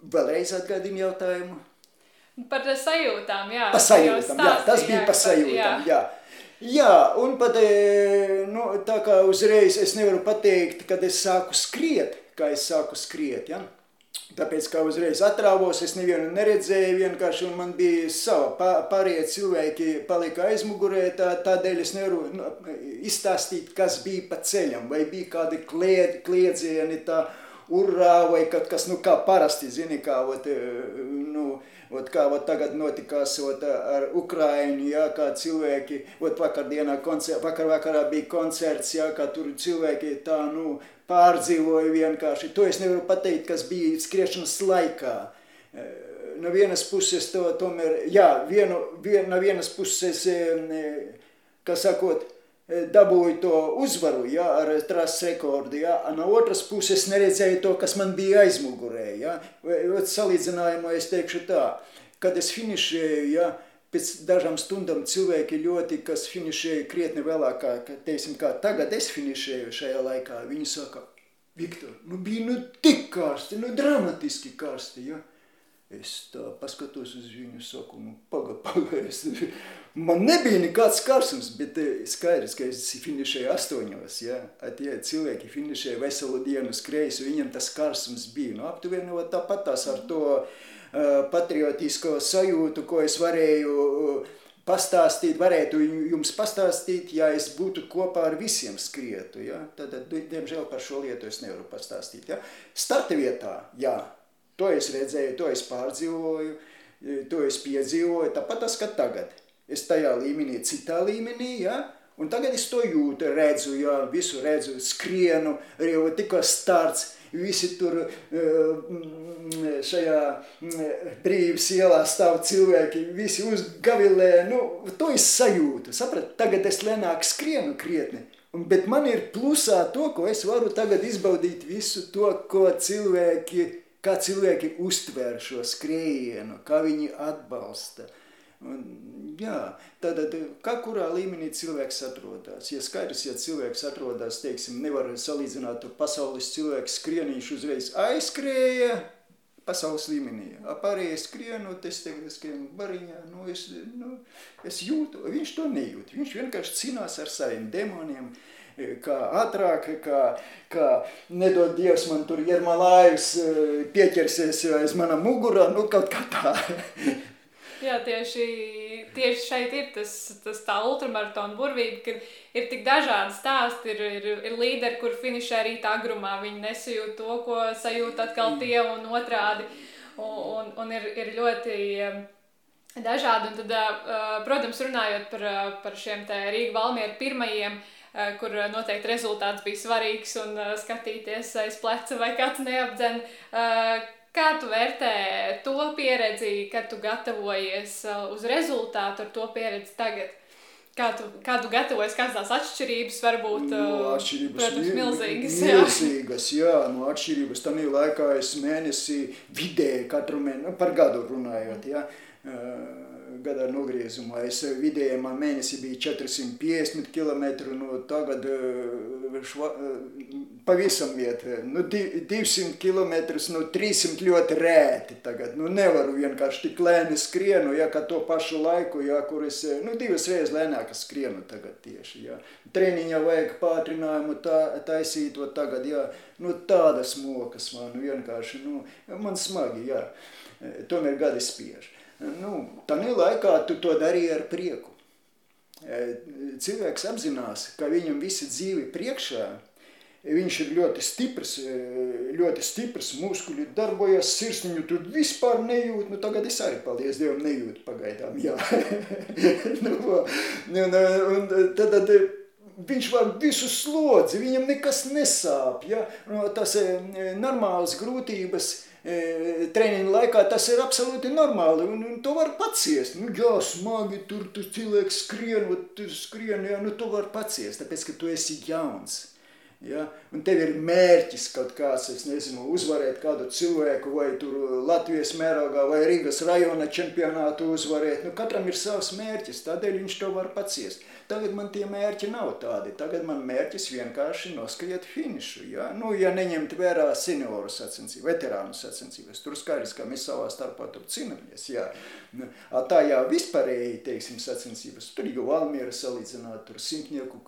Vēlreiz atgādinu jautājumu. Par sajūtām, jā. Par sajūtām, jā, tas bija par sajūtām, jā. Jā, un pat e, nu, tā kā uzreiz es nevaru pateikt, kad es sāku skriet, kā es sāku skriet, ja? Tāpēc, kā uzreiz atrāvos, es nevienu neredzēju, vienkārši man bija sava, pārējie cilvēki palika aizmugurē, tā, tādēļ es nevaru nu, izstāstīt, kas bija pa ceļam, vai bija kādi klied, kliedzieni, tā urrā, vai kaut kas, nu, kā parasti, zini, kā, ot, e, nu, Ot, kā ot, tagad notikās ot, ar Ukraiņu, jā, kā cilvēki, ot, vakardienā, koncer, vakar vakarā bija koncerts, jā, kā tur cilvēki tā, nu, pārdzīvoja vienkārši. To es nevaru pateikt, kas bija skriešanas laikā. E, no vienas puses to tomēr, jā, vienu, vien, no vienas puses, e, kā sakot, e, dabūju to uzvaru ja, ar trases rekordu. Ja. No otras puses neredzēju to, kas man bija aizmugurē. Ja. Salīdzinājumā es teikšu tā, kad es finišēju, ja, pēc dažām stundām cilvēki ļoti, kas finišēja krietni vēlāk, kā, teiksim, kā tagad es finišēju šajā laikā, viņi saka, Viktor, nu bija nu tik karsti, nu dramatiski karsti, ja. Es tā paskatos uz viņu, saku, nu paga, paga, es, man nebija nekāds karsums, bet skaidrs, ka es finišēju astoņos, ja. Tie cilvēki finišēja veselu dienu skrējus, viņam tas karsums bija, nu aptuveni tāpat tās ar to, uh, Eh, patriotisko sajūtu, ko es varēju eh, pastāstīt, varētu jums pastāstīt, ja es būtu kopā ar visiem skrietu. Ja? Tad, diemžēl, par šo lietu es nevaru pastāstīt. Ja? Starta vietā, jā, to es redzēju, to es pārdzīvoju, eh, to es piedzīvoju, tāpat tas, ka tagad. Es tajā līmenī, citā līmenī, ja? un tagad es to jūtu, redzu, ja? visu redzu, skrienu, jau tikko starts, visi tur eh, šajā mm, brīvas ielā stāv cilvēki, visi uzgavilē, nu, to es sajūtu, saprat, tagad es lēnāk skrienu krietni, bet man ir plusā to, ko es varu tagad izbaudīt visu to, ko cilvēki, kā cilvēki uztver šo skrējienu, kā viņi atbalsta. Jā, tātad, kā kurā līmenī cilvēks atrodas. Ja skaidrs, ja cilvēks atrodas, teiksim, nevar salīdzināt pasaules cilvēks skrienīšu uzreiz aizskrēja, pasaules līmenī. Pārējie skrien, un es tagad skrienu bariņā, nu es, nu, es jūtu, viņš to nejūt. Viņš vienkārši cīnās ar saviem demoniem, kā ātrāk, kā, kā nedod Dievs man tur Jermalājus pieķersies aiz mana mugurā, nu kaut kā tā. Jā, tieši, tieši šeit ir tas, tas tā ultramaratona burvība, ka ir tik dažādi stāsti. Ir, ir, ir līderi, kur finišē arī tā agrumā. Viņi nesajūt to, ko sajūt atkal tie un otrādi. Un, un, un ir, ir ļoti um, dažādi. Un tad, uh, protams, runājot par, uh, par šiem te Rīga Valmieru pirmajiem, kur noteikti rezultāts bija svarīgs un skatīties aiz pleca vai kāds neapdzen Kā tu vērtē to pieredzi, kad tu gatavojies uh, uz rezultātu ar to pieredzi tagad? Kā tu, kā tu gatavojies, kādas tās atšķirības var būt? No, uh, atšķirības protams, milzīgas. Milzīgas, jā, jā no atšķirības. Tam laikā es mēnesi vidēji katru mēnesi, nu, par gadu runājot, jā. Uh, gada nogriezumā. Es eh, vidēji man mēnesī bija 450 km, nu tagad eh, šva, eh, pavisam iet, nu 200 km, nu 300 ļoti rēti tagad. Nu nevaru vienkārši tik lēni skrienu, ja, ka to pašu laiku, ja, kur es, nu divas reizes lēnāk skrienu tagad tieši, ja. Treniņā vajag pātrinājumu tā, taisīt, o tagad, ja, nu tādas mokas man vienkārši, nu, man smagi, jā. Tomēr gadi spiež. Nu, Tanī laikā tu to darīji ar prieku. E, cilvēks apzinās, ka viņam visa dzīve priekšā, viņš ir ļoti stiprs, e, ļoti stiprs, muskuļi darbojas, sirsniņu tur vispār nejūt, nu tagad es arī, paldies Dievam, nejūtu pagaidām, nu, un, un tad, tad viņš var visu slodzi, viņam nekas nesāp, ja? no, tas e, normālas grūtības, treniņa laikā tas ir absolūti normāli, un, un to var paciest. Nu, jā, smagi tur, tur cilvēks skrien, tur skrien, jā, nu to var paciest, tāpēc, ka tu esi jauns. Ja? Un tev ir mērķis kaut kāds, es nezinu, uzvarēt kādu cilvēku, vai tur Latvijas mērogā, vai Rīgas rajona čempionātu uzvarēt. Nu, katram ir savs mērķis, tādēļ viņš to var paciest. Tagad man tie mērķi nav tādi. Tagad man mērķis vienkārši noskriet finišu. Ja, nu, ja neņemt vērā senioru sacensību, veterānu sacensības, tur skaidrs, ka mēs savā starpā tur cīnāmies. Ja. Nu, tā jau vispārēji, teiksim, sacensības, tur jau Valmiera salīdzināt, tur simtnieku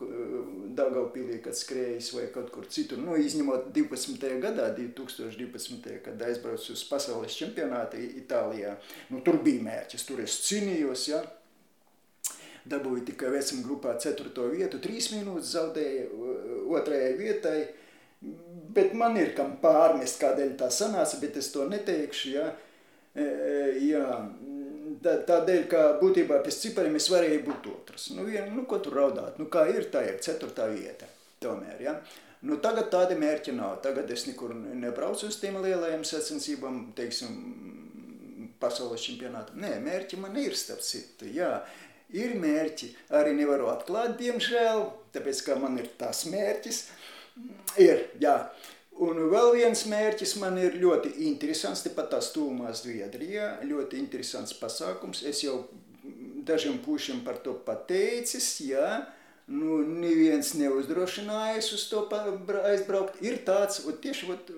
Daugavpilī, kad skrējis vai kaut kur citur. Nu, izņemot 12. gadā, 2012. kad aizbraucu uz pasaules čempionātu Itālijā, nu, tur bija mērķis, tur es cīnījos, ja dabūja tikai vecuma grupā 4. vietu, 3 minūtes zaudēja otrajai vietai. Bet man ir kam pārmest, kādēļ tā sanāca, bet es to neteikšu. Ja? E, jā, tādēļ, ka būtībā pēc cipariem es varēju būt otrs. Nu, vien, nu ko tur raudāt? Nu, kā ir, tā ir ceturtā vieta. Tomēr, ja? Nu, tagad tāda mērķa nav. Tagad es nekur nebraucu uz tiem lielajiem sacensībām, teiksim, pasaules čempionātam. Nē, mērķi man ir starp citu, jā ir mērķi. Arī nevaru atklāt, diemžēl, tāpēc, ka man ir tas mērķis. Ir, jā. Un vēl viens mērķis man ir ļoti interesants, tepat tās tūmā Zviedrijā, ļoti interesants pasākums. Es jau dažiem pušiem par to pateicis, jā. Nu, neviens neuzdrošinājies uz to aizbraukt. Ir tāds, un tieši ot,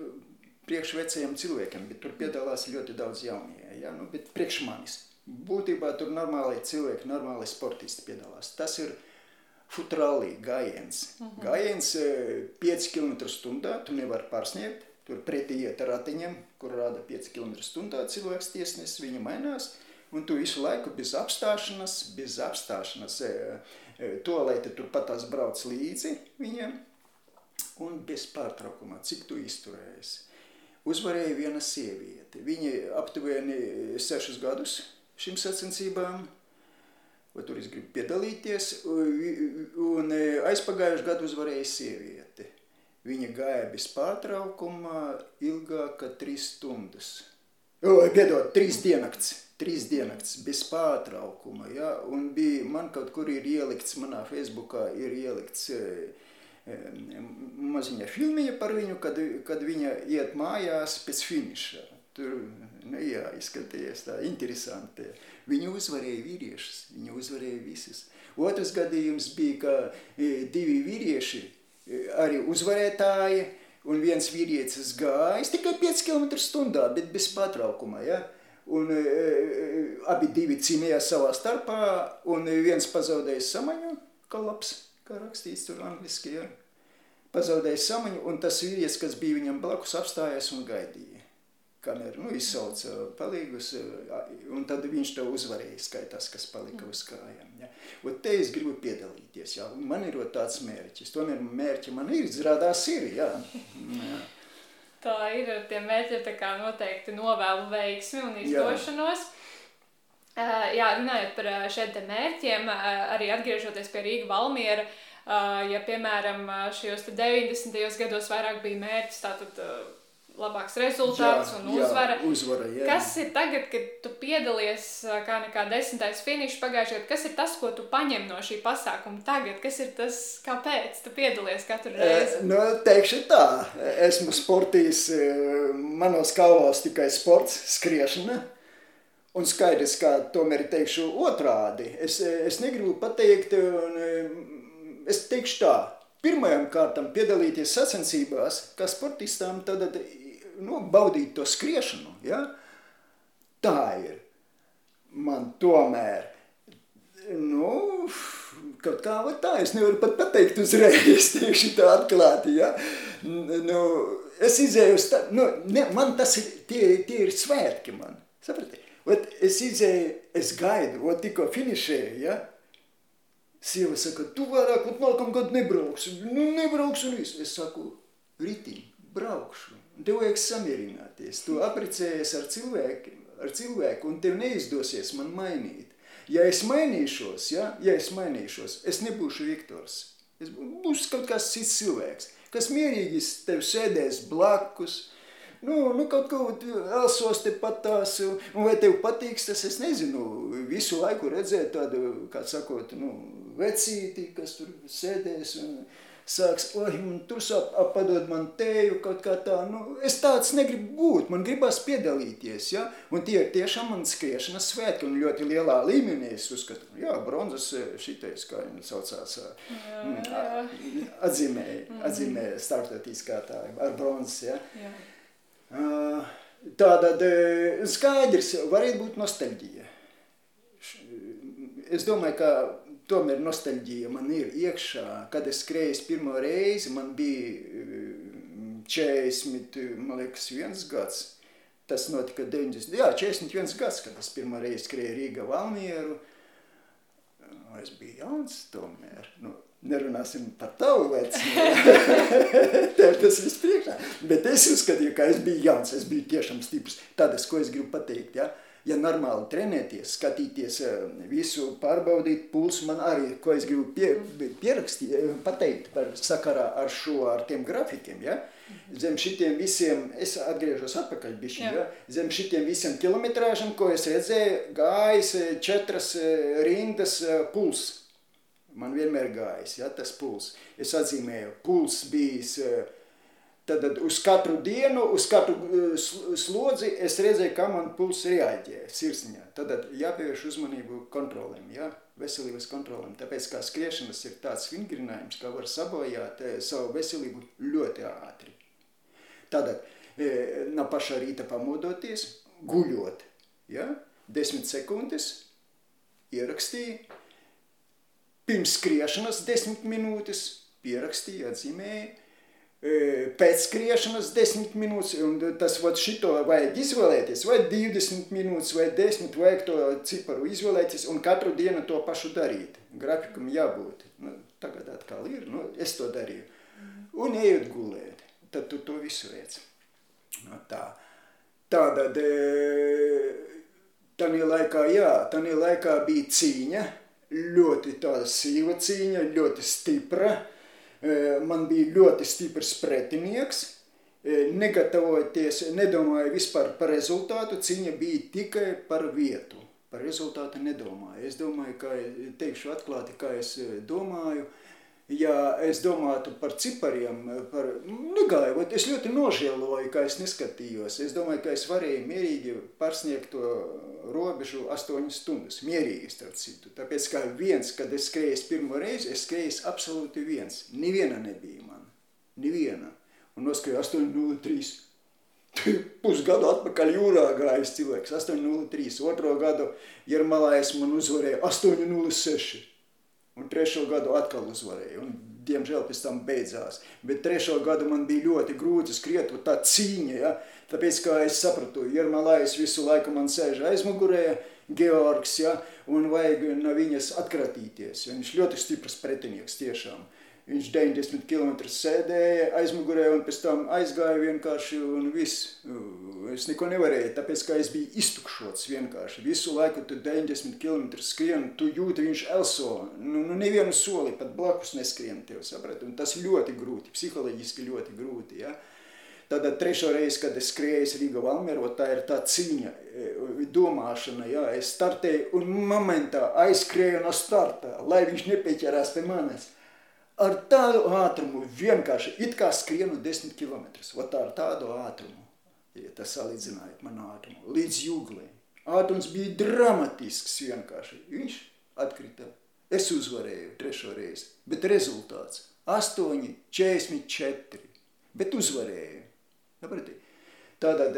priekš vecajiem cilvēkiem, bet tur piedalās ļoti daudz jaunie, jā, nu, bet priekš manis būtībā tur normāli cilvēki, normāli sportisti piedalās. Tas ir futrālī gājiens. Uh mhm. -huh. Gājiens 5 e, km stundā, tu nevari pārsniegt. Tur pretī iet ratiņiem, kur rāda 5 km stundā cilvēks tiesnesis, viņa mainās. Un tu visu laiku bez apstāšanās, bez apstāšanās, e, e, toalete turpat tās brauc līdzi viņiem. Un bez pārtraukumā, cik tu izturējies. Uzvarēja viena sieviete. Viņa aptuveni 6 gadus šīm sacensībām, vai tur es gribu piedalīties, un e, aizpagājuši gadu uzvarēja sieviete. Viņa gāja bez pārtraukuma ilgāk kā trīs stundas. Piedod, trīs diennakts, trīs diennakts bez pārtraukuma, ja, un bija, man kaut kur ir ielikts, manā Facebookā ir ielikts e, e, maziņa filmiņa par viņu, kad, kad viņa iet mājās pēc finiša tur, nu jā, izskatījies tā interesanti. Viņi uzvarēja vīriešus, viņi uzvarēja visus. Otrs gadījums bija, ka e, divi vīrieši, e, arī uzvarētāji, un viens vīrietis gājis tikai 5 km stundā, bet bez patraukuma, ja? Un e, e, abi divi cīnījās savā starpā, un viens pazaudēja samaņu, kolaps, kā rakstīts tur angliski, ja? pazaudēja samaņu, un tas vīrietis, kas bija viņam blakus, apstājās un gaidīja. Kamēr nu, izsauca palīgus, un tad viņš to uzvarēja, skaitās, kas palika uz kājām. Ja. Un te es gribu piedalīties, ja. man ir tāds mērķis. Tomēr mērķi man ir, izrādās ir, jā. jā. Tā ir, tie mērķi tā kā noteikti novēlu veiksmi un izdošanos. Jā. Uh, jā, runājot par šiem mērķiem, arī atgriežoties pie Rīga Valmiera, Uh, ja, piemēram, šajos 90. gados vairāk bija mērķis, tātad uh, labāks rezultāts jā, un uzvara. Jā, uzvara jā. Kas ir tagad, kad tu piedalies kā nekā desmitais finišs pagājušajā gadā, kas ir tas, ko tu paņem no šī pasākuma tagad? Kas ir tas, kāpēc tu piedalies katru reizi? E, nu, teikšu tā, esmu sportījis, manos kalvos tikai sports, skriešana. Un skaidrs, ka tomēr teikšu otrādi. Es, es negribu pateikt, un, es teikšu tā, pirmajam kārtam piedalīties sacensībās, kā sportistām, tad nu, baudīt to skriešanu. Ja? Tā ir. Man tomēr, nu, kaut kā tā, es nevaru pat pateikt uzreiz, tieši tā atklāti. Ja? Nu, es izēju uz tā, nu, ne, man tas ir, tie, tie ir svētki man, saprati? Ot, es izēju, es gaidu, ot tikko finišēju, ja? Sieva saka, tu vairāk pat nākam gadu nebrauksi. Nu, nebraukšu un viss. Es saku, ritī, braukšu. Tev vajag samierināties. Tu aprecējies ar cilvēku, ar cilvēku un tev neizdosies man mainīt. Ja es mainīšos, ja, ja es mainīšos, es nebūšu Viktors. Es būšu kaut kāds cits cilvēks, kas mierīgi tev sēdēs blakus, Nu, nu kaut ko elsos te patās, un vai tev patiks tas, es nezinu, visu laiku redzēt tādu, kā sakot, nu, vecīti, kas tur sēdēs un sāks, oi, un tur sāp, padod man tēju, kaut kā tā, nu, es tāds negribu būt, man gribas piedalīties, ja, un tie ir tiešām man skriešanas svētki, un ļoti lielā līmenī es uzskatu, jā, bronzas šitais, kā viņi saucās, atzīmēja, atzīmēja startautiskā tā, ar bronzas, ja. Jā. Tātad skaidrs, varētu būt nostalģija. Es domāju, ka tomēr nostalģija man ir iekšā. Kad es skrēju pirmo reizi, man bija 40, man liekas, viens gads. Tas notika 90, jā, 41 gads, kad es pirmo reizi skrēju Rīga Valmieru. Es biju jauns tomēr. Nu, nerunāsim par tavu vecumu. Tev tas viss priekšā. Bet es uzskatīju, ka es biju jauns, es biju tiešām stiprs. Tādas, ko es gribu pateikt, ja? Ja normāli trenēties, skatīties eh, visu, pārbaudīt pulsu, man arī, ko es gribu pie, pierakstīt, eh, pateikt par sakarā ar šo, ar tiem grafikiem, ja? Zem šitiem visiem, es atgriežos atpakaļ bišķi, ja? zem šitiem visiem kilometrāžam, ko es redzēju, gājis eh, četras rindas pulsu Man vienmēr gājis, ja, tas puls. Es atzīmēju, puls bijis, tad uz katru dienu, uz katru slodzi es redzēju, kā man puls reaģē sirsniņā. Tad jāpievērš uzmanību kontrolēm, ja, veselības kontrolēm. Tāpēc kā skriešanas ir tāds vingrinājums, ka var sabojāt savu veselību ļoti ātri. Tātad, no paša rīta pamodoties, guļot, ja, desmit sekundes, ierakstīja, Pirms skriešanas desmit minūtes pierakstīja, atzīmēja, e, pēc skriešanas desmit minūtes, un tas vat šito vajag izvēlēties, vai 20 minūtes, vai 10, vajag to ciparu izvēlēties, un katru dienu to pašu darīt. Grafikam jābūt. Nu, tagad atkal ir, nu, es to darīju. Un ejot gulēt, tad tu to visu redz. No nu, tā. Tātad, tādā laikā, jā, tādā laikā bija cīņa, ļoti tāda sīva cīņa, ļoti stipra. E, man bija ļoti stiprs pretinieks. E, negatavoties, nedomāju vispār par rezultātu, cīņa bija tikai par vietu. Par rezultātu nedomāju. Es domāju, ka teikšu atklāti, kā es e, domāju. Ja es domātu par cipariem, par negāju, es ļoti nožēloju, ka es neskatījos. Es domāju, ka es varēju mierīgi pārsniegt to robežu astoņas stundas. Mierīgi, starp citu. Tāpēc, kā viens, kad es skrēju pirmo reizi, es skrēju absolūti viens. Neviena nebija man. Neviena. Un noskrēju 8.03. Pusgadu atpakaļ jūrā gājis cilvēks. 8.03. Otro gadu Jermalājas man uzvarēja 8.06 un trešo gadu atkal uzvarēju. Un, diemžēl pēc tam beidzās. Bet trešo gadu man bija ļoti grūti skriet, tā cīņa, ja? tāpēc, kā es sapratu, Jermalājs visu laiku man sēž aizmugurē, Georgs, ja? un vajag no viņas atkratīties. Viņš ļoti stiprs pretinieks tiešām. Viņš 90 km sēdēja aizmugurē un pēc tam aizgāja vienkārši un viss. Es neko nevarēju, tāpēc, ka es biju iztukšots vienkārši. Visu laiku tu 90 km skrien, tu jūti viņš elso. Nu, nu nevienu soli pat blakus neskrien tev, saprat? Un tas ļoti grūti, psiholoģiski ļoti grūti, ja? Tad trešo reizi, kad es skrēju Rīga Valmero, tā ir tā cīņa, e, domāšana, jā, es startēju un momentā aizskrēju no starta, lai viņš nepieķerās pie manis ar tādu ātrumu vienkārši it kā skrienu 10 km. Vat ar tādu ātrumu, ja tas salīdzinājot manu ātrumu, līdz jūglē. Ātrums bija dramatisks vienkārši. Viņš atkrita. Es uzvarēju trešo reizi, bet rezultāts 8, 44. Bet uzvarēju. Saprati? Tātad,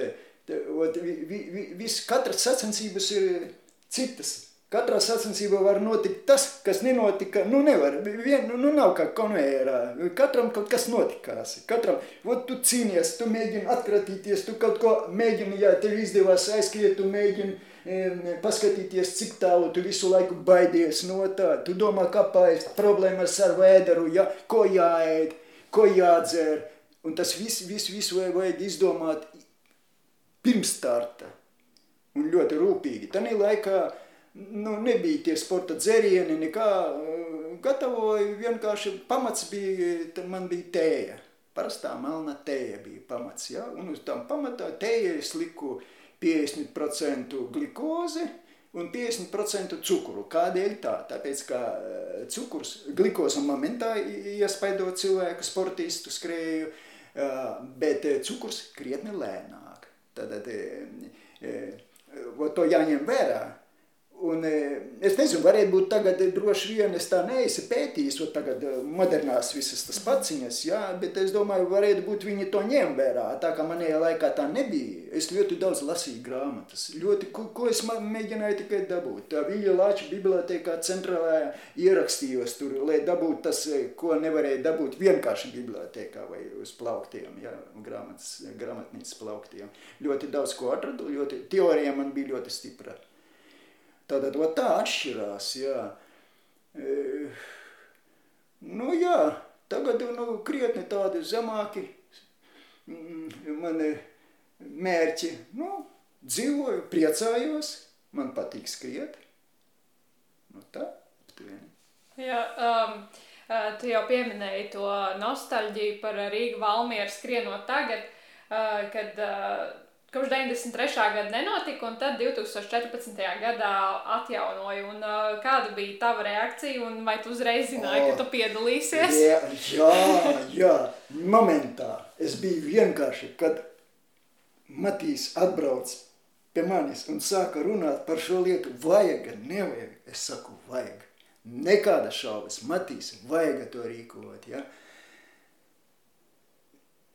vi, vi, vi, vis, katras sacensības ir citas. Katrā sacensībā var notikt tas, kas nenotika. Nu, nevar. Vien, nu, nu nav kā konvejērā. Katram kaut kas notikās. Katram, ot, tu cīnies, tu mēģini atkratīties, tu kaut ko mēģini, ja tev izdevās aizskriet, tu mēģini e, paskatīties, cik tālu tu visu laiku baidies no tā. Tu domā, kāpēc problēmas ar vēderu, ja, ko jāēd, ko jādzer. Un tas viss, viss, vajag, vajag izdomāt pirms starta. Un ļoti rūpīgi. Tanī laikā nu, nebija tie sporta dzērieni, nekā gatavoju, vienkārši pamats bija, man bija tēja. Parastā melna tēja bija pamats, ja? un uz tam pamatā tēja es liku 50% glikozi un 50% cukuru. Kādēļ tā? Tāpēc, ka cukurs, glikoza momentā iespaido cilvēku, sportistu skrēju, bet cukurs krietni lēnāk. Tad, to jāņem vērā. Un, e, es nezinu, varētu būt tagad e, droši vien, es tā neesi pētījis, un tagad e, modernās visas tas paciņas, jā, bet es domāju, varētu būt viņi to ņem vērā, tā kā manējā laikā tā nebija. Es ļoti daudz lasīju grāmatas, ļoti, ko, ko es mēģināju tikai dabūt. Tā Viļa Lāča bibliotēkā centrālajā ierakstījos tur, lai dabūtu tas, ko nevarēja dabūt vienkārši bibliotēkā vai uz plauktiem, jā, grāmatas, grāmatnīcas plauktiem. Ļoti daudz ko atradu, ļoti, teorija man bija ļoti stipra. Tātad tā atšķirās, jā. E, nu jā, tagad nu, krietni tādi zemāki mm, mani mērķi. Nu, dzīvoju, priecājos, man patīk skriet. Nu tā, aptuveni. Jā, um, tu jau pieminēji to nostalģiju par Rīgu Valmieru skrienot tagad, uh, kad uh, Kopš 93. gada nenotika, un tad 2014. gadā atjaunoja. Un, uh, kāda bija tava reakcija, un vai tu uzreiz zināji, oh, ka tu piedalīsies? Jā, jā, jā, momentā es biju vienkārši, kad Matīs atbrauc pie manis un sāka runāt par šo lietu. Vajag, nevajag. Es saku, vajag. Nekāda šaubas. Matīs, vajag to rīkot. Ja?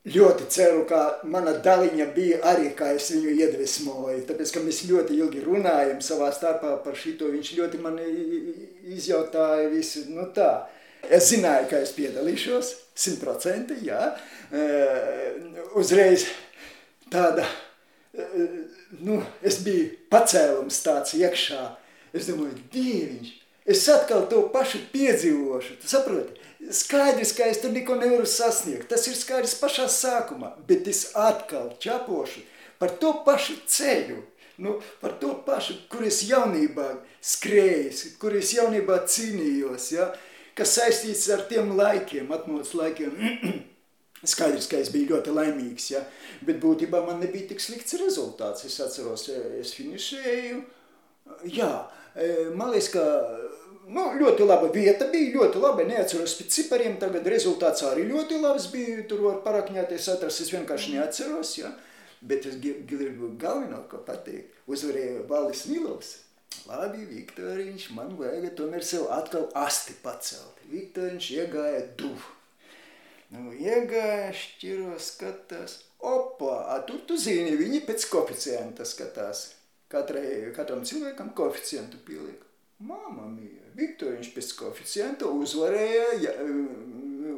Ļoti ceru, ka mana daļiņa bija arī, kā es viņu iedvesmoju. Tāpēc, ka mēs ļoti ilgi runājam savā starpā par šito, viņš ļoti man izjautāja visu, nu tā. Es zināju, ka es piedalīšos, simtprocenti, jā. Uh, uzreiz tāda, uh, nu, es biju pacēlums tāds iekšā. Es domāju, dieviņš, es atkal to pašu piedzīvošu, tu saproti? Skaidrs, ka es tur neko nevaru sasniegt. Tas ir skaidrs pašā sākumā, bet es atkal čapošu par to pašu ceļu, nu, par to pašu, kur es jaunībā skrēju, kur es jaunībā cīnījos, ja, kas saistīts ar tiem laikiem, atmodas laikiem. Skaidrs, ka es biju ļoti laimīgs, ja, bet būtībā man nebija tik slikts rezultāts. Es atceros, es finišēju, jā, Man liekas, ka nu, ļoti laba vieta bija, ļoti labi. Neatceros pēc cipariem, tagad rezultāts arī ļoti labs bija. Tur var parakņāties, atrast, es vienkārši neatceros. Ja? Bet es gribu galveno, ko pateikt. Uzvarēja Valdis Milovs. Labi, Viktoriņš, man vajag tomēr sev atkal asti pacelt. Viktoriņš iegāja duvu. Nu, iegāja, šķiro, skatās. Opa, a tur tu zini, viņi pēc koeficienta skatās. Katrai, katram cilvēkam koeficientu pieliek. Māma mīja, Viktoriņš pēc koeficienta uzvarēja, ja,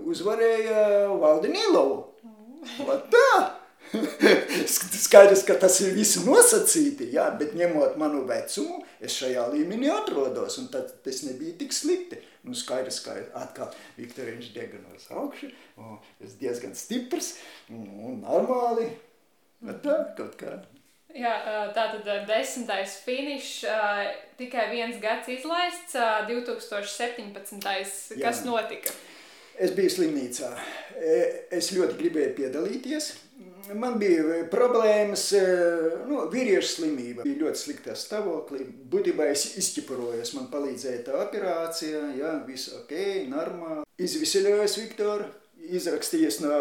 uzvarēja Valdi Nilovu. Va tā! Skaidrs, ka tas ir visu nosacīti, jā, bet ņemot manu vecumu, es šajā līmenī atrodos, un tad tas nebija tik slikti. Nu, skaidrs, ka atkal Viktoriņš dega no augšu, es diezgan stiprs un, un normāli, bet tā kaut kā. Jā, tā tad desmitais finišs, tikai viens gads izlaists, 2017. Kas Jā. notika? Es biju slimnīcā. Es ļoti gribēju piedalīties. Man bija problēmas, nu, vīriešu slimība. Bija ļoti sliktā stāvoklī. Būtībā es izķiparojos, man palīdzēja tā operācija, jā, viss ok, normāli. Izviseļojos Viktoru, izrakstījies no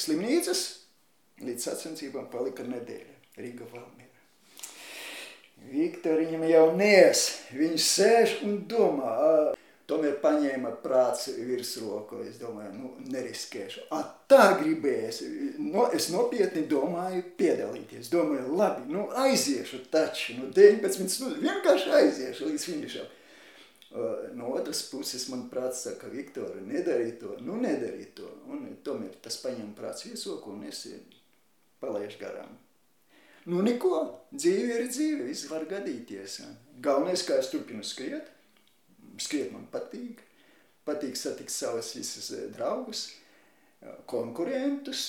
slimnīcas, Līdz sacensībām palika nedēļa Rīga Valmiera. Viktoriņam jau nies, viņš sēž un domā, tomēr paņēma prāts virsroku, es domāju, nu, neriskēšu. A, tā gribēs, no, es nopietni domāju piedalīties, domāju, labi, nu, aiziešu taču, nu, 19 stundas, vienkārši aiziešu līdz finišam. No otras puses, man prāts saka, Viktora, nedarī to, nu, nedarī to, un tomēr tas paņem prāts virsroku un es palaiž garām. Nu, neko, dzīve ir dzīve, viss var gadīties. Galvenais, kā es turpinu skriet, skriet man patīk, patīk satikt savus visus eh, draugus, konkurentus.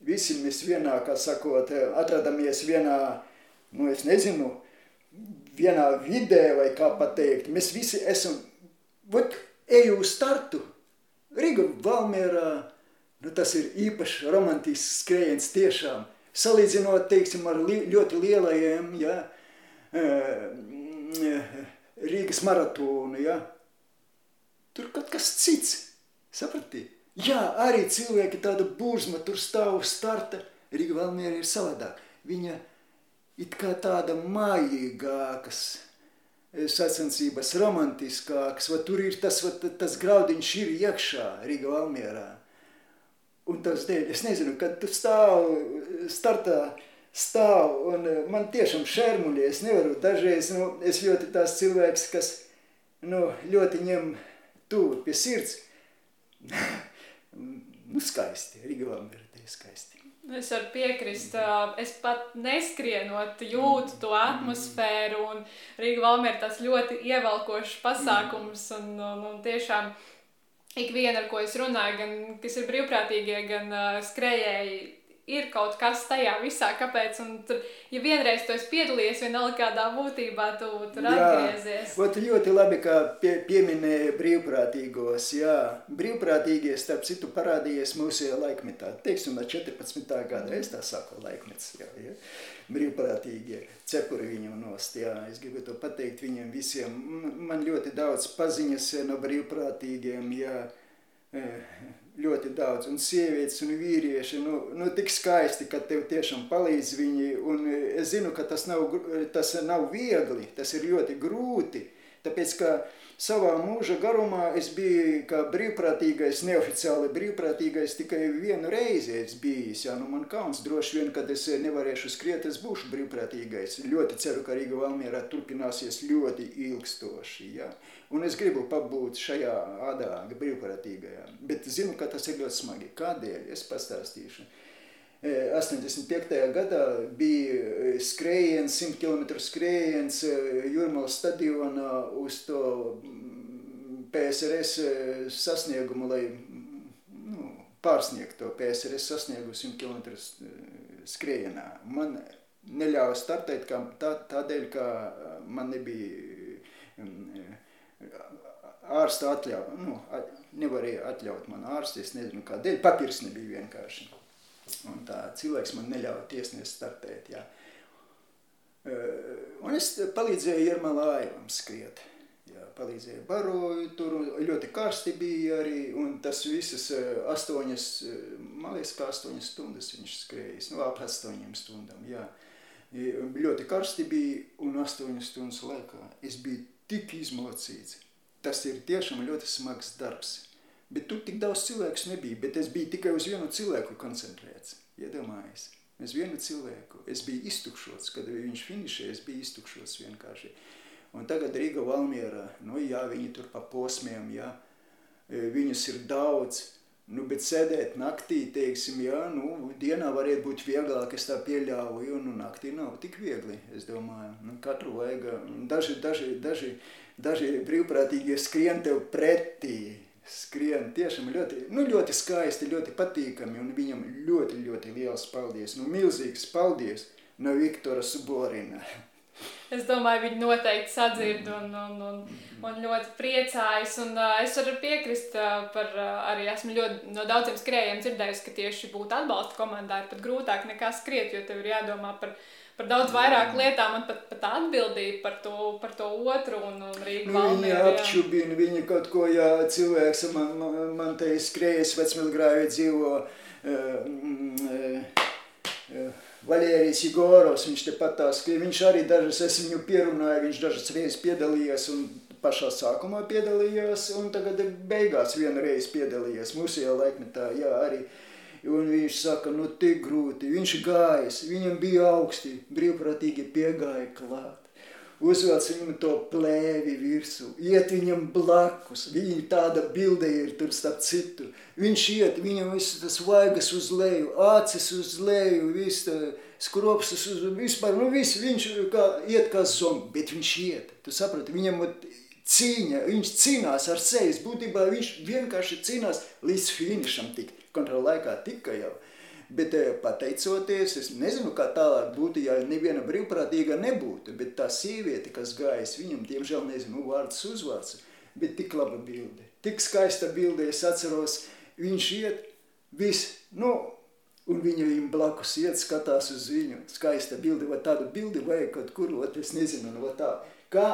Visi mēs vienā, kā sakot, atradamies vienā, nu, es nezinu, vienā vidē vai kā pateikt. Mēs visi esam, vat, eju uz startu, Riga, Valmērā, Nu, tas ir īpašs romantisks skrējiens tiešām. Salīdzinot, teiksim, ar li ļoti lielajiem, ja, Rīgas maratonu, ja, tur kaut kas cits, saprati? Jā, arī cilvēki tāda burzma tur stāv starta, Rīga Valmiera ir savādāk. Viņa it kā tāda mājīgākas, sacensības romantiskākas, va tur ir tas, va, tas graudiņš ir iekšā Rīga Valmierā. Un tas dēļ, es nezinu, kad tu stāv startā, stāv, un eh, man tiešām šermuļi, es nevaru, dažreiz, nu, es ļoti tās cilvēks, kas, nu, ļoti ņem tuvu pie sirds. nu, skaisti, Rigavām ir tie skaisti. Es varu piekrist, es pat neskrienot, jūtu to atmosfēru, Rīga Valmiera tas ļoti ievelkošs pasākums, un, un, un tiešām ikviena, ar ko es runāju, gan kas ir brīvprātīgie, gan uh, skrejēji, ir kaut kas tajā visā, kāpēc. Un tur, ja vienreiz tu esi piedalījies vienalga kādā būtībā, tu tur jā, atgriezies. Ot, ļoti labi, ka pie, pieminēja brīvprātīgos. Jā, brīvprātīgie, starp citu, parādījies mūsējā laikmetā. Teiksim, no 14. gada, es tā saku, laikmets. Jā, jā. Brīvprātīgie cepuri viņam nost, jā, es gribu to pateikt viņiem visiem. Man ļoti daudz paziņas no brīvprātīgiem, jā, ļoti daudz, un sievietes un vīrieši, nu, nu tik skaisti, ka tev tiešām palīdz viņi, un es zinu, ka tas nav, tas nav viegli, tas ir ļoti grūti, tāpēc, ka savā mūža garumā es biju kā brīvprātīgais, neoficiāli brīvprātīgais tikai vienu reizi es bijis, jā, nu man kauns droši vien, kad es nevarēšu skriet, es būšu brīvprātīgais, ļoti ceru, ka Rīga Valmierā turpināsies ļoti ilgstoši, jā. Un es gribu pabūt šajā ādā brīvprātīgajā, bet zinu, ka tas ir ļoti smagi. Kādēļ? Es pastāstīšu. 85. E, gadā bija e, skrējiens, 100 km skrējiens e, Jurmalas stadionā uz to mm, PSRS sasniegumu, lai nu, pārsniegtu to PSRS sasniegumu 100 km skrējienā. Man neļāva startēt kā, tā, tādēļ, ka man nebija mm, ārsta atļauja, nu, nevarēja atļaut man ārsti, es nezinu kādēļ, papīrs nebija vienkārši. Un tā cilvēks man neļauja tiesnieks startēt, jā. Un es palīdzēju Irmala Aivam skriet. Jā, palīdzēju baroju, tur ļoti karsti bija arī, un tas visas astoņas, man liekas, kā astoņas stundas viņš skrējis, nu, ap astoņiem stundām, jā. Ļoti karsti bija, un astoņas stundas laikā es biju tik izmocīts. Tas ir tiešām ļoti smags darbs. Bet tur tik daudz cilvēku nebija, bet es biju tikai uz vienu cilvēku koncentrēts, iedomājies. Uz vienu cilvēku. Es biju iztukšots, kad viņš finišēja, es biju iztukšots vienkārši. Un tagad Rīga Valmiera, nu jā, viņi tur pa posmiem, jā, viņus ir daudz, nu, bet sēdēt naktī, teiksim, jā, nu, dienā varētu būt vieglāk, es tā pieļauju, nu, naktī nav tik viegli, es domāju, nu, katru vajag, daži, daži, daži, daži brīvprātīgie skrien tev pretī, skrien tiešām ļoti, nu, ļoti skaisti, ļoti patīkami, un viņam ļoti, ļoti liels paldies, nu, milzīgs paldies no Viktora Suborina. Es domāju, viņi noteikti sadzird un, un, un, un ļoti priecājas. Un, uh, es varu piekrist uh, par, uh, arī esmu ļoti no daudziem skrējiem dzirdējusi, ka tieši būt atbalsta komandā ir pat grūtāk nekā skriet, jo tev ir jādomā par viņu par daudz vairāk lietām un pat, pat atbildību par to, par to otru un, un Rīgu nu, Viņi apčubina, viņi kaut ko, ja cilvēks man, man, man te skrējas vecmilgrāvi dzīvo uh, uh, uh, Valērijas Igorovs, viņš te patās, ka viņš arī dažas, es viņu pierunāju, viņš dažas reizes piedalījies un pašā sākumā piedalījās un tagad beigās vienu reizi piedalījies mūsējā laikmetā, jā, arī. Uh, Un viņš saka, nu tik grūti, viņš gājas, viņam bija augsti, brīvprātīgi piegāja klāt. Uzvelc viņam to plēvi virsū, iet viņam blakus, viņa tāda bilde ir tur starp citu. Viņš iet, viņam viss tas vaigas uz leju, acis uz leju, viss skropstas uz, vispār, nu viss, viņš kā, iet kā zombi, bet viņš iet, tu saprati, viņam cīņa, viņš cīnās ar sejas, būtībā viņš vienkārši cīnās līdz finišam tikt kontrola laikā tika jau. Bet eh, pateicoties, es nezinu, kā tālāk būtu, ja neviena brīvprātīga nebūtu, bet tā sieviete, kas gājas, viņam, diemžēl, nezinu, vārds uzvārds, bet tik laba bilde, tik skaista bilde, es atceros, viņš iet, viss, nu, un viņa viņam blakus iet, skatās uz viņu, skaista bilde, vai tādu bildi vajag kaut kur, ot, es nezinu, no tā, kā,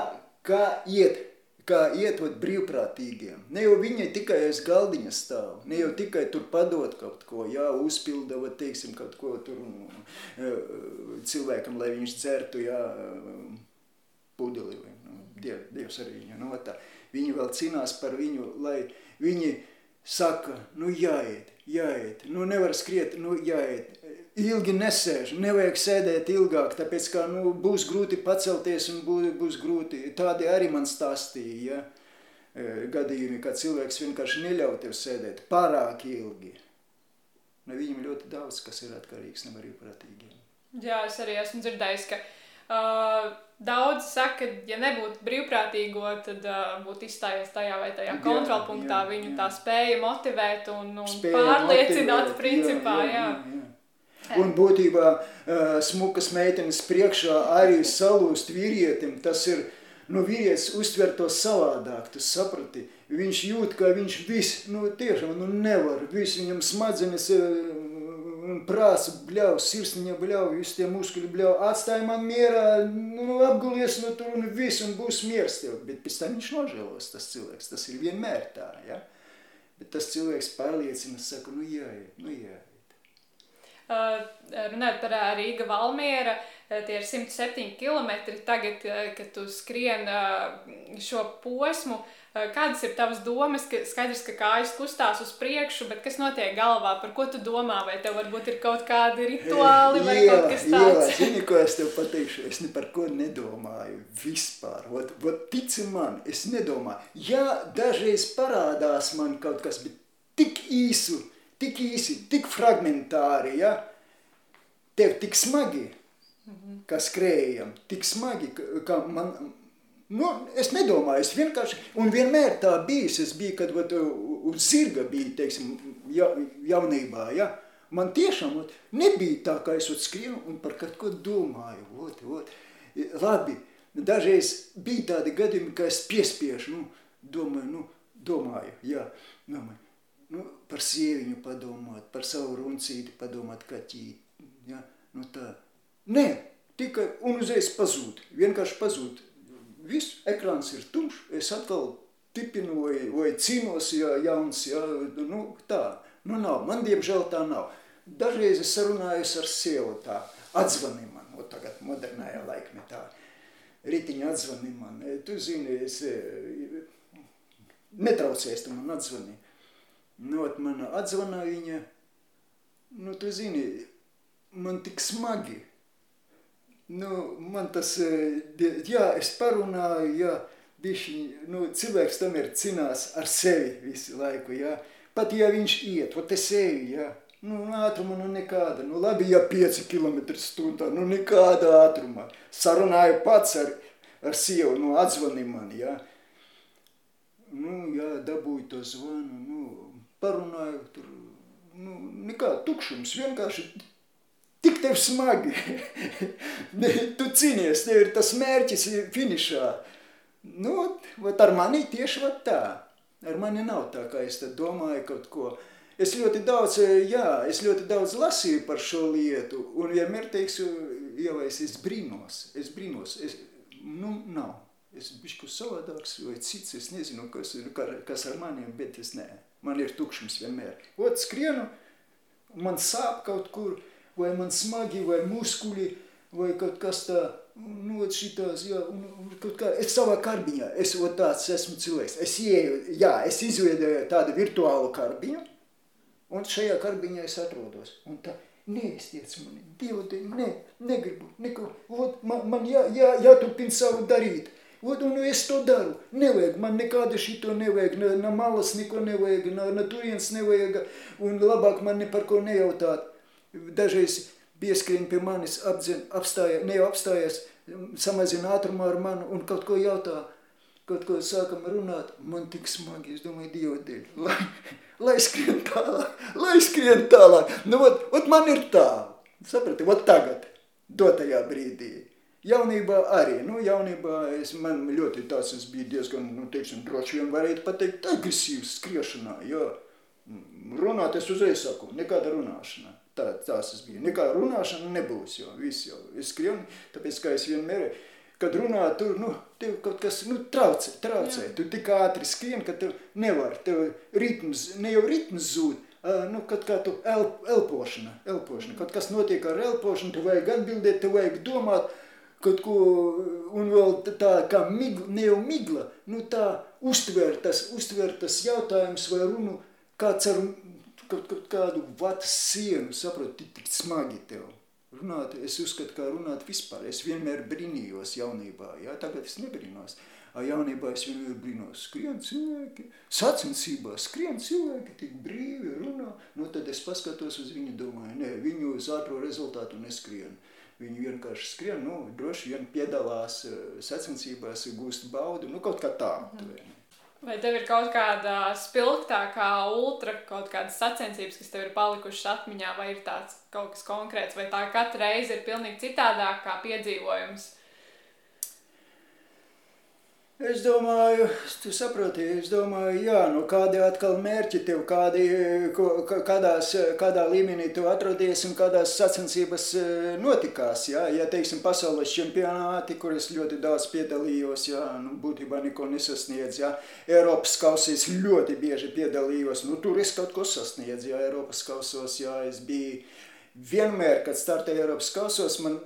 kā iet, kā ietot brīvprātīgiem. Ne jau viņi tikai aiz galdiņa stāv, ne jau tikai tur padot kaut ko, jā, uzpilda, vai teiksim, kaut ko tur eh, cilvēkam, lai viņš dzertu, jā, pudeli, vai, nu, diev, Dievs ar viņu, nu, tā. Viņi vēl cīnās par viņu, lai viņi saka, nu jāiet, jāiet, nu nevar skriet, nu jāiet, ilgi nesēž, nevajag sēdēt ilgāk, tāpēc kā nu, būs grūti pacelties un būs, būs grūti. Tādi arī man stāstīja ja? E, gadījumi, kad cilvēks vienkārši neļauj tev sēdēt pārāk ilgi. No viņam ļoti daudz, kas ir atkarīgs no brīvprātīgiem. Jā, es arī esmu dzirdējis, ka uh, daudzi saka, ka, ja nebūtu brīvprātīgo, tad uh, būtu izstājies tajā vai tajā kontrolpunktā. Viņu jā. tā spēja motivēt un, un spēja pārliecināt, motivēt, principā. Jā, jā, jā. Jā. Un būtībā smukas meitenes priekšā arī salūst vīrietim, tas ir, nu vīrietis uztver to savādāk, tu saprati. Viņš jūt, ka viņš viss, nu tiešām, nu nevar, viss viņam smadzenes un prāts bļauj, sirsniņa bļauj, visi tie muskuļi bļauj, atstāj man mierā, nu apgulies no tur un viss, un būs miers tev. Bet pēc tam viņš nožēlos, tas cilvēks, tas ir vienmēr tā, ja? Bet tas cilvēks pārliecina, saka, nu jāiet, nu jāiet. Uh, runājot par uh, Rīga Valmiera, tie ir 107 km tagad, kad tu skrien šo posmu. Kādas ir tavas domas? Ka skaidrs, ka kājas kustās uz priekšu, bet kas notiek galvā? Par ko tu domā? Vai tev varbūt ir kaut kādi rituāli vai jā, kaut kas tāds? Jā, zini, ko es tev pateikšu? Es ne par ko nedomāju vispār. Ot, ot, tici man, es nedomāju. Jā, dažreiz parādās man kaut kas, bet tik īsu tik īsi, tik fragmentāri, ja? tev tik smagi, -hmm. kā skrējam, tik smagi, kā man, nu, es nedomāju, es vienkārši, un vienmēr tā bijis, es biju, kad vat, uz zirga bija, teiksim, ja, jaunībā, ja? man tiešām ot, nebija tā, kā es ot skrienu un par kaut ko domāju, ot, ot, labi, dažreiz bija tādi gadījumi, ka es piespiešu, nu, domāju, nu, domāju, jā, domāju, nu, par sieviņu padomāt, par savu runcīti padomāt, kaķīt. Ja? Nu tā. Nē, tikai un uzreiz pazūd, vienkārši pazūd. Viss ekrāns ir tumšs, es atkal tipinu vai, vai cīnos, ja jauns, ja, nu tā, nu nav, man diemžēl tā nav. Dažreiz es sarunājos ar sievu tā, atzvani man, o tagad modernajā laikmetā, ritiņa atzvani man, tu zini, es, netraucēs tu man atzvani. Nu, ot man atzvana viņa, nu, tu zini, man tik smagi, Nu, man tas, e, jā, es parunāju, jā, bišķi, nu, cilvēks tomēr cinās ar sevi visu laiku, jā. Pat ja viņš iet, ot es eju, jā, nu, ātruma nu nekāda, nu, labi, ja 5 km stundā, nu, nekāda ātruma. Sarunāju pats ar, ar sievu, nu, atzvani man, jā. Nu, jā, dabūju to zvanu, nu, parunāju tur, nu, nekā tukšums, vienkārši Tik tev smagi. tu cīnies, tev ir tas mērķis finišā. Nu, vat ar mani tieši vat tā. Ar mani nav tā, kā es domāju kaut ko. Es ļoti daudz, jā, es ļoti daudz lasīju par šo lietu, un vienmēr teikšu, ievais, es brīnos, es brīnos, es, nu, nav. Es bišku savādāks vai cits, es nezinu, kas, kas ar maniem, bet es nē. Man ir tukšums vienmēr. Ot, skrienu, man sāp kaut kur, vai man smagi, vai muskuļi, vai kaut kas tā, nu, šitās, jā, un, un kaut kā, es savā karbiņā, es ot tāds esmu cilvēks, es ieju, jā, es izveidoju tādu virtuālu karbiņu, un šajā karbiņā es atrodos, un tā, neiztiec mani, Dievu, ne, negribu, neko, ot, man, man jā, jā, jāturpina savu darīt, Ot, un es to daru. Nevajag, man nekāda šito nevajag, ne, ne malas neko nevajag, ne, ne turienes nevajag, un labāk man ne par ko nejautāt dažreiz pieskrien pie manis, apdzen, apstāja, ne jau apstājas, samazina ātrumu ar mani un kaut ko jautā, kaut ko sākam runāt, man tik smagi, es domāju, Dievu dēļ, lai, lai skrien tālāk, lai skrien tālāk. Nu, ot, ot man ir tā, saprati, ot tagad, dotajā brīdī. Jaunībā arī, nu, jaunībā es, man ļoti tāds, es biju diezgan, nu, teiksim, droši vien varētu pateikt, agresīvs skriešanā, jā. Runāt es uzreiz saku, nekāda runāšana. Tā, tās es biju. Nekā runāšana nebūs, jo viss jau ir skrieni, tāpēc, kā es vienmēr, kad runā, tur, nu, tev kaut kas, nu, traucē, traucē. Jā. Tu tik ātri skrien, ka tev nevar, tev ritms, ne jau ritms zūd, nu, kaut kā tu el, elpošana, elpošana. Kaut kas notiek ar elpošanu, tu vajag atbildēt, tu vajag domāt, kaut ko, un vēl tā kā migla, ne jau migla, nu tā uztver tas, uztver tas jautājums vai runu, kāds ar kaut, kaut kādu vatas sienu, saproti, tik smagi tev. Runāt, es uzskatu, kā runāt vispār. Es vienmēr brīnījos jaunībā, jā, tagad es nebrīnos. Jaunībā es vienmēr brīnos, skrien cilvēki, sacensībā skrien cilvēki, tik brīvi runā. Nu, tad es paskatos uz viņu, domāju, nē, viņu uz ātro rezultātu neskrien. Viņi vienkārši skrien, nu, droši vien piedalās eh, sacensībās, gūst baudu, nu, kaut kā tā. Mhm. Vai tev ir kaut kāda spilgtākā, ultra kaut kādas sacensības, kas tev ir palikušas atmiņā, vai ir tāds kaut kas konkrēts, vai tā katra reize ir pilnīgi citādāk kā piedzīvojums? Es domāju, tu saproti, es domāju, jā, nu kādi atkal mērķi tev, kādi, kādās, kādā līmenī tu atrodies un kādās sacensības e, notikās, jā, ja teiksim pasaules čempionāti, kur es ļoti daudz piedalījos, jā, nu būtībā neko nesasniedz, jā, Eiropas kausīs ļoti bieži piedalījos, nu tur es kaut ko sasniedz, jā, Eiropas kausos, jā, es biju. Vienmēr, kad startēju Eiropas kausos, man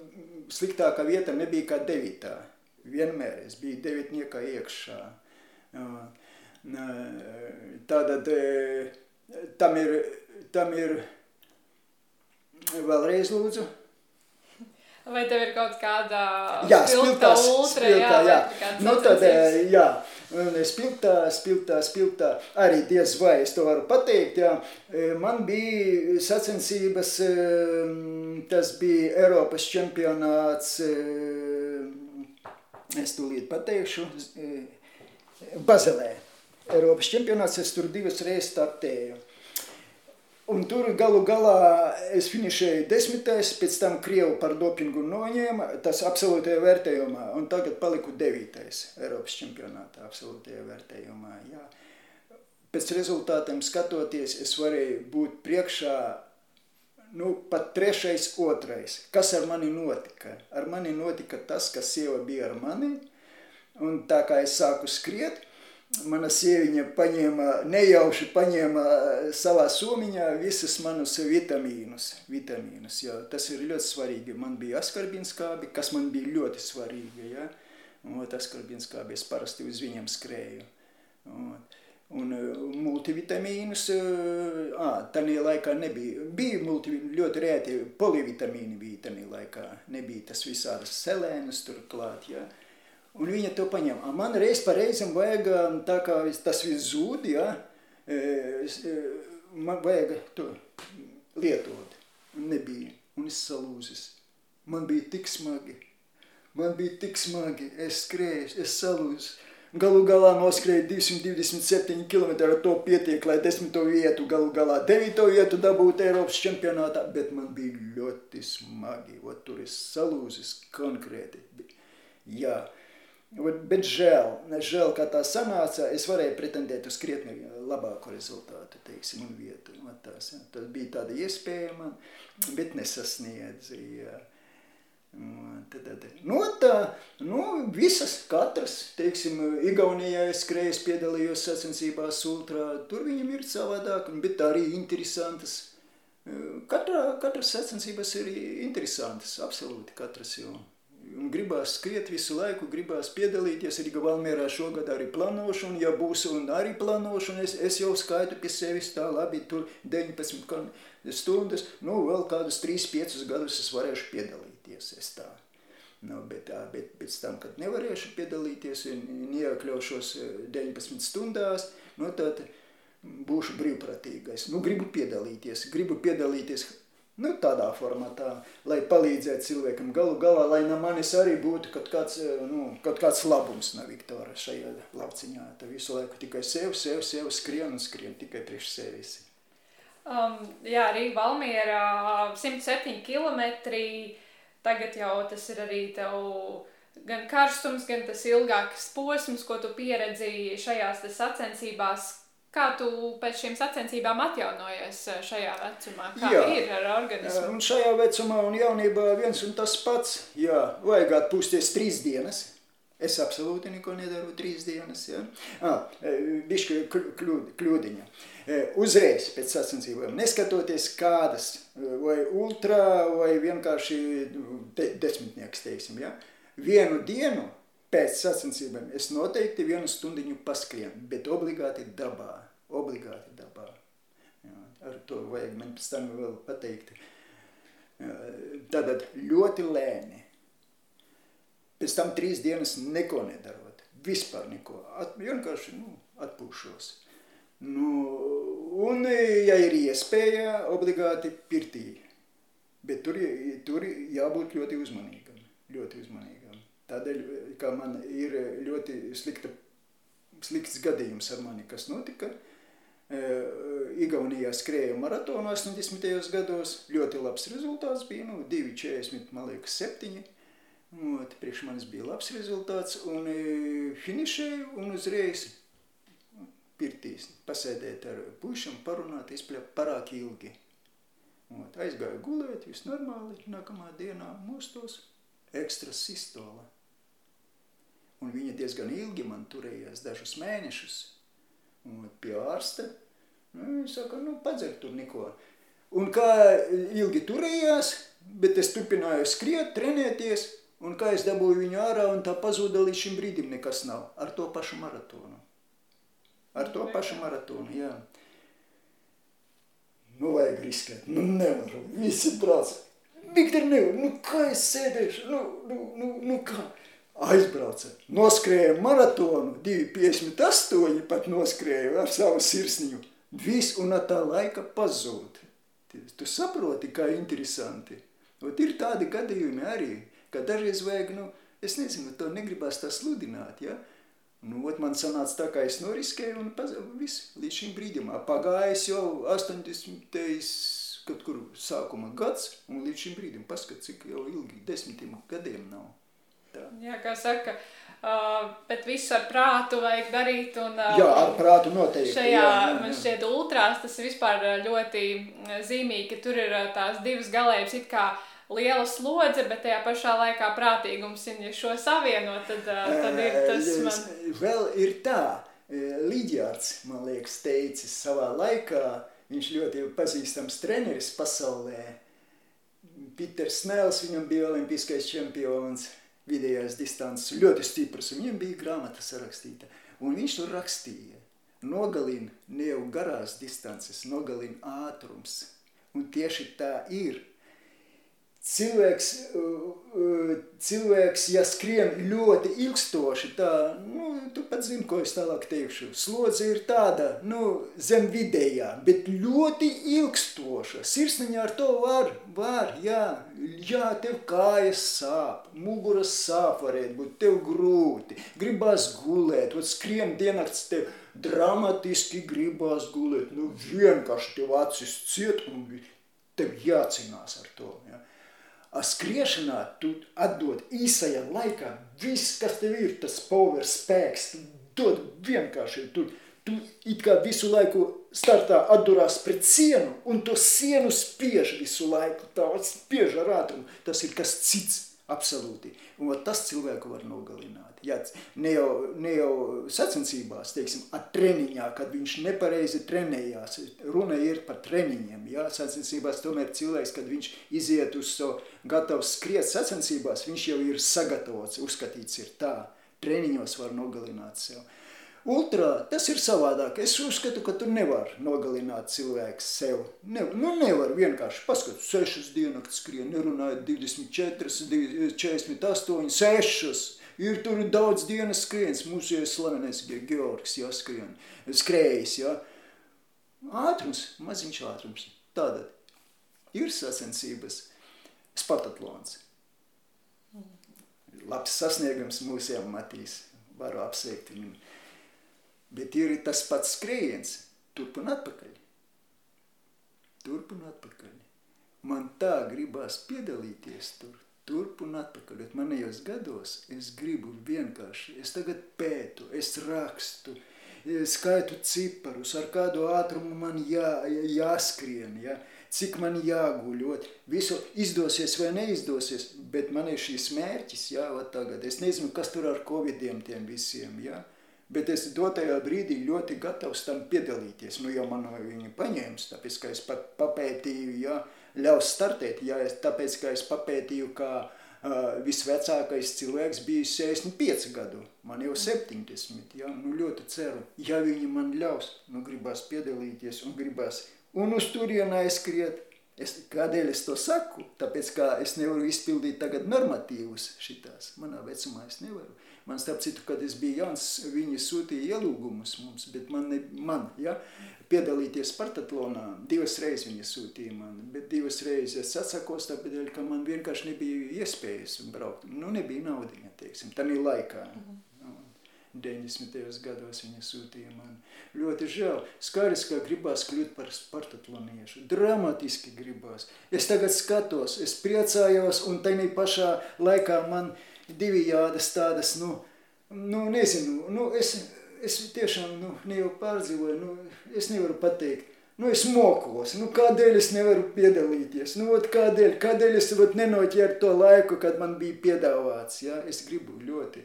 sliktākā vieta nebija kā devītā vienmēr es biju devitniekā iekšā. Tātad tam ir, tam ir vēlreiz lūdzu. Vai tev ir kaut kāda jā, spilgtā, ultra, spilgtā, jā, jā. Nu tad, jā, spilgtā, spilgtā, spilgtā, arī diez vai es to varu pateikt, jā. Man bija sacensības, tas bija Eiropas čempionāts es tūlīt pateikšu, e, Bazelē. Eiropas čempionāts es tur divas reizes startēju. Un tur galu galā es finišēju desmitais, pēc tam Krievu par dopingu noņēma, tas absolūtajā vērtējumā, un tagad paliku devītais Eiropas čempionātā absolūtajā vērtējumā. Jā. Pēc rezultātiem skatoties, es varēju būt priekšā nu, pat trešais, otrais. Kas ar mani notika? Ar mani notika tas, ka sieva bija ar mani, un tā kā es sāku skriet, mana sieviņa paņēma, nejauši paņēma savā somiņā visas manus vitamīnus, vitamīnus, jo tas ir ļoti svarīgi. Man bija askarbinskābi, kas man bija ļoti svarīgi, ja? un askarbinskābi es parasti uz viņiem skrēju. Un, Un multivitamīnus, ā, tanī laikā nebija. Bija ļoti rēti polivitamīni bija tanī laikā. Nebija tas visādas selēnas turklāt, ja. Un viņa to paņem. Man reiz pa reizam vajag, tā kā tas viss zūd, ja, man vajag to lietot. Un nebija. Un es salūzis. Man bija tik smagi. Man bija tik smagi. Es skrēju, es salūzis. Galu galā noskrēja 227 km, to pietiek, lai desmito vietu, galu galā devīto vietu dabūtu Eiropas čempionātā, bet man bija ļoti smagi, ot, tur es salūzis konkrēti. Jā, bet žēl, žēl, kā tā sanāca, es varēju pretendēt uz krietni labāku rezultātu, teiksim, un vietu. Ja. Tas bija tāda iespēja man, bet nesasniedz, jā. Tad, tad, nu, tā, nu, visas, katras, teiksim, Igaunijā es skrēju, piedalījos sacensībās ultrā, tur viņam ir savādāk, bet arī interesantas. Katra, katras sacensības ir interesantas, absolūti katras, jo un gribās skriet visu laiku, gribās piedalīties, arī Valmierā šogad arī plānošu, un ja būs un arī plānošu, un es, es jau skaitu pie sevis tā labi, tur 19 stundas, nu, vēl kādus 3-5 gadus es varēšu piedalīt piedalīties. Es tā. Nu, bet, bet pēc tam, kad nevarēšu piedalīties un neiekļaušos 19 eh, stundās, nu, tad būšu brīvprātīgais. Nu, gribu piedalīties, gribu piedalīties nu, tādā formatā, lai palīdzētu cilvēkam. Galu galā, lai no manis arī būtu kaut kāds, nu, kaut kāds labums no Viktora šajā lauciņā. Tā visu laiku tikai sev, sev, sev skrien un skrien tikai priekš sevis. Um, jā, arī Valmiera 107 km Tagad jau tas ir arī tev gan karstums, gan tas ilgāks posms, ko tu pieredzīji šajās sacensībās. Kā tu pēc šīm sacensībām atjaunojies eh, šajā vecumā? Kā jā. ir ar organismu? Un šajā vecumā un jaunībā viens un tas pats. Jā, vajag atpūsties trīs dienas. Es absolūti neko nedaru trīs dienas. Ja? Ah, bišķi kļūdiņa. Uzreiz pēc sacensībām, neskatoties kādas, vai ultrā, vai vienkārši te, desmitnieks, teiksim, ja? vienu dienu pēc sacensībām es noteikti vienu stundiņu paskrienu, bet obligāti dabā, obligāti dabā. Ja? Ar to vajag man pēc tam vēl pateikt. Tātad ļoti lēni Pēc tam trīs dienas neko nedarot. Vispār neko. At, vienkārši nu, atpūšos. Nu, un, ja ir iespēja, obligāti pirtī. Bet tur, tur jābūt ļoti uzmanīgam. Ļoti uzmanīgam. Tādēļ, kā man ir ļoti slikta, slikts gadījums ar mani, kas notika. E, Igaunijā skrēja maratonu 80. gados. Ļoti labs rezultāts bija, nu, 2,40, man liekas, 7. Ot, priekš manis bija labs rezultāts, un finišēju, un uzreiz pirtīs pasēdēt ar pušam, parunāt, izpļāt parāk ilgi. Ot, aizgāju gulēt, viss normāli, nākamā dienā mostos ekstra sistola. Un viņa diezgan ilgi man turējās, dažus mēnešus, un pie ārsta. Nu, viņa saka, nu, padzer tur neko. Un kā ilgi turējās, bet es turpināju skriet, trenēties, Un kā es dabūju viņu ārā, un tā pazuda līdz šim brīdim nekas nav. Ar to pašu maratonu. Ar to pašu maratonu, jā. Nu, vajag riskēt. Nu, nevaru. Visi brauc. Viktor, nevar. Nu, kā es sēdēšu? Nu, nu, nu, nu kā? Aizbrauca. Noskrēja maratonu. 2,58 pat noskrēja ar savu sirsniņu. Viss un tā laika pazūd. Tu saproti, kā interesanti. Ot ir tādi gadījumi arī ka dažreiz vajag, nu, es nezinu, to negribas tā sludināt, ja? Nu, ot man sanāca tā, kā es noriskēju un viss līdz šim brīdim. Pagājis jau 80. kaut kur sākuma gads un līdz šim brīdim paskat, cik jau ilgi desmitiem gadiem nav. Tā. Jā, kā saka, Uh, bet visu ar prātu vajag darīt. Un, uh, jā, ar prātu noteikti. Šajā, jā, jā, jā. man šķiet, ultrās tas ir vispār ļoti zīmīgi, ka tur ir tās divas galējības it kā liela slodze, bet tajā pašā laikā prātīgums, ja šo savienot, tad, tad ir tas man. Vēl ir tā, Līdjārds, man liekas, teicis savā laikā, viņš ļoti pazīstams treneris pasaulē, Piters Snēls, viņam bija olimpiskais čempions, vidējās distances, ļoti stiprs, un viņam bija grāmata sarakstīta. Un viņš tur rakstīja, nogalina ne jau garās distances, nogalina ātrums. Un tieši tā ir. Cilvēks, cilvēks, ja skrien ļoti ilgstoši, tā, nu, tu pat zini, ko es tālāk teikšu. Slodze ir tāda, nu, zem vidējā, bet ļoti ilgstoša. Sirsniņā ar to var, var, jā, jā, tev kājas sāp, muguras sāp varētu būt, tev grūti, gribās gulēt, ot skrien dienakts tev dramatiski gribās gulēt, nu, vienkārši tev acis ciet un tev jācinās ar to, skriešanā tu atdod īsajā laikā viss, kas tev ir, tas power spēks, tu dod vienkārši, tu, tu it kā visu laiku startā atdurās pret sienu, un to sienu spiež visu laiku, tā spiež ar ātrumu, tas ir kas cits, absolūti, un tas cilvēku var nogalināt ja, ne, jau, ne jau sacensībās, teiksim, ar treniņā, kad viņš nepareizi trenējās. Runa ir par treniņiem. Ja, sacensībās tomēr cilvēks, kad viņš iziet uz to gatavs skriet sacensībās, viņš jau ir sagatavots, uzskatīts ir tā. Treniņos var nogalināt sev. Ultrā tas ir savādāk. Es uzskatu, ka tu nevari nogalināt cilvēku sev. Ne, nu, nevar vienkārši paskatīt, 6 dienas skrien, nerunājot 24, 48, 6 ir tur daudz dienas skriens, mūsu slavenais Georgs, jā, skrien, skrējis, jā. Ātrums, maziņš ātrums. Tātad ir sacensības Spartatlons. Labs sasniegums mūsiem matīs, varu apsveikt viņu. Bet ir tas pats skrējiens, turp un atpakaļ. Turp un atpakaļ. Man tā gribās piedalīties tur turp un atpakaļ. Bet manējos gados es gribu vienkārši, es tagad pētu, es rakstu, skaitu ciparus, ar kādu ātrumu man jā, jāskrien, ja? cik man jāguļot, visu izdosies vai neizdosies, bet man ir šīs mērķis, jā, tagad. Es nezinu, kas tur ar covidiem tiem visiem, jā. Bet es dotajā brīdī ļoti gatavs tam piedalīties. Nu, jau man viņi paņēmis, tāpēc, ka es pat papētīju, ja, ļaus startēt. Ja es, tāpēc, ka es papētīju, ka uh, visvecākais cilvēks bija 65 gadu, man jau 70. Ja? Nu, ļoti ceru, ja viņi man ļaus, nu, gribās piedalīties un gribās un uz turienā aizskriet. Es, kādēļ es to saku? Tāpēc, ka es nevaru izpildīt tagad normatīvus šitās. Manā vecumā es nevaru. Man, starp citu, kad es biju jauns, viņi sūtīja ielūgumus mums, bet man, ne, man ja, piedalīties Spartatlonā. Divas reizes viņa sūtīja man, bet divas reizes es atsakos tāpēc, ka man vienkārši nebija iespējas braukt. Nu, nebija naudiņa, teiksim, tam ir laikā. -hmm. 90. gados viņa sūtīja man. Ļoti žēl. Skaidrs, ka gribās kļūt par spartatloniešu. Dramatiski gribās. Es tagad skatos, es priecājos, un tajā pašā laikā man divi jādas tādas, nu, nu nezinu, nu, es, es tiešām nu, ne jau pārdzīvoju, nu, es nevaru pateikt. Nu, es mokos, nu, kādēļ es nevaru piedalīties? Nu, ot, kādēļ, kādēļ es ot, nenoķēru to laiku, kad man bija piedāvāts? Ja? Es gribu ļoti.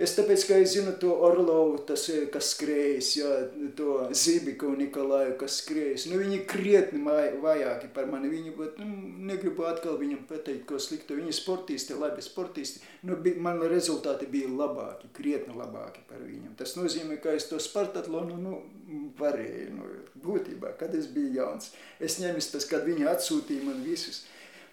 Es tāpēc, ka es zinu to Orlovu, tas, kas skrējas, jā, to Zibiku un Nikolaju, kas skrējas. Nu, viņi krietni vajāki par mani. Viņi, bet, nu, negribu atkal viņam pateikt, ko sliktu. Viņi sportisti, labi sportisti. Nu, bi, man rezultāti bija labāki, krietni labāki par viņam. Tas nozīmē, ka es to Spartatlonu, nu, varēju, nu, būtībā, kad es biju jauns. Es ņemis tas, kad viņi atsūtīja man visus.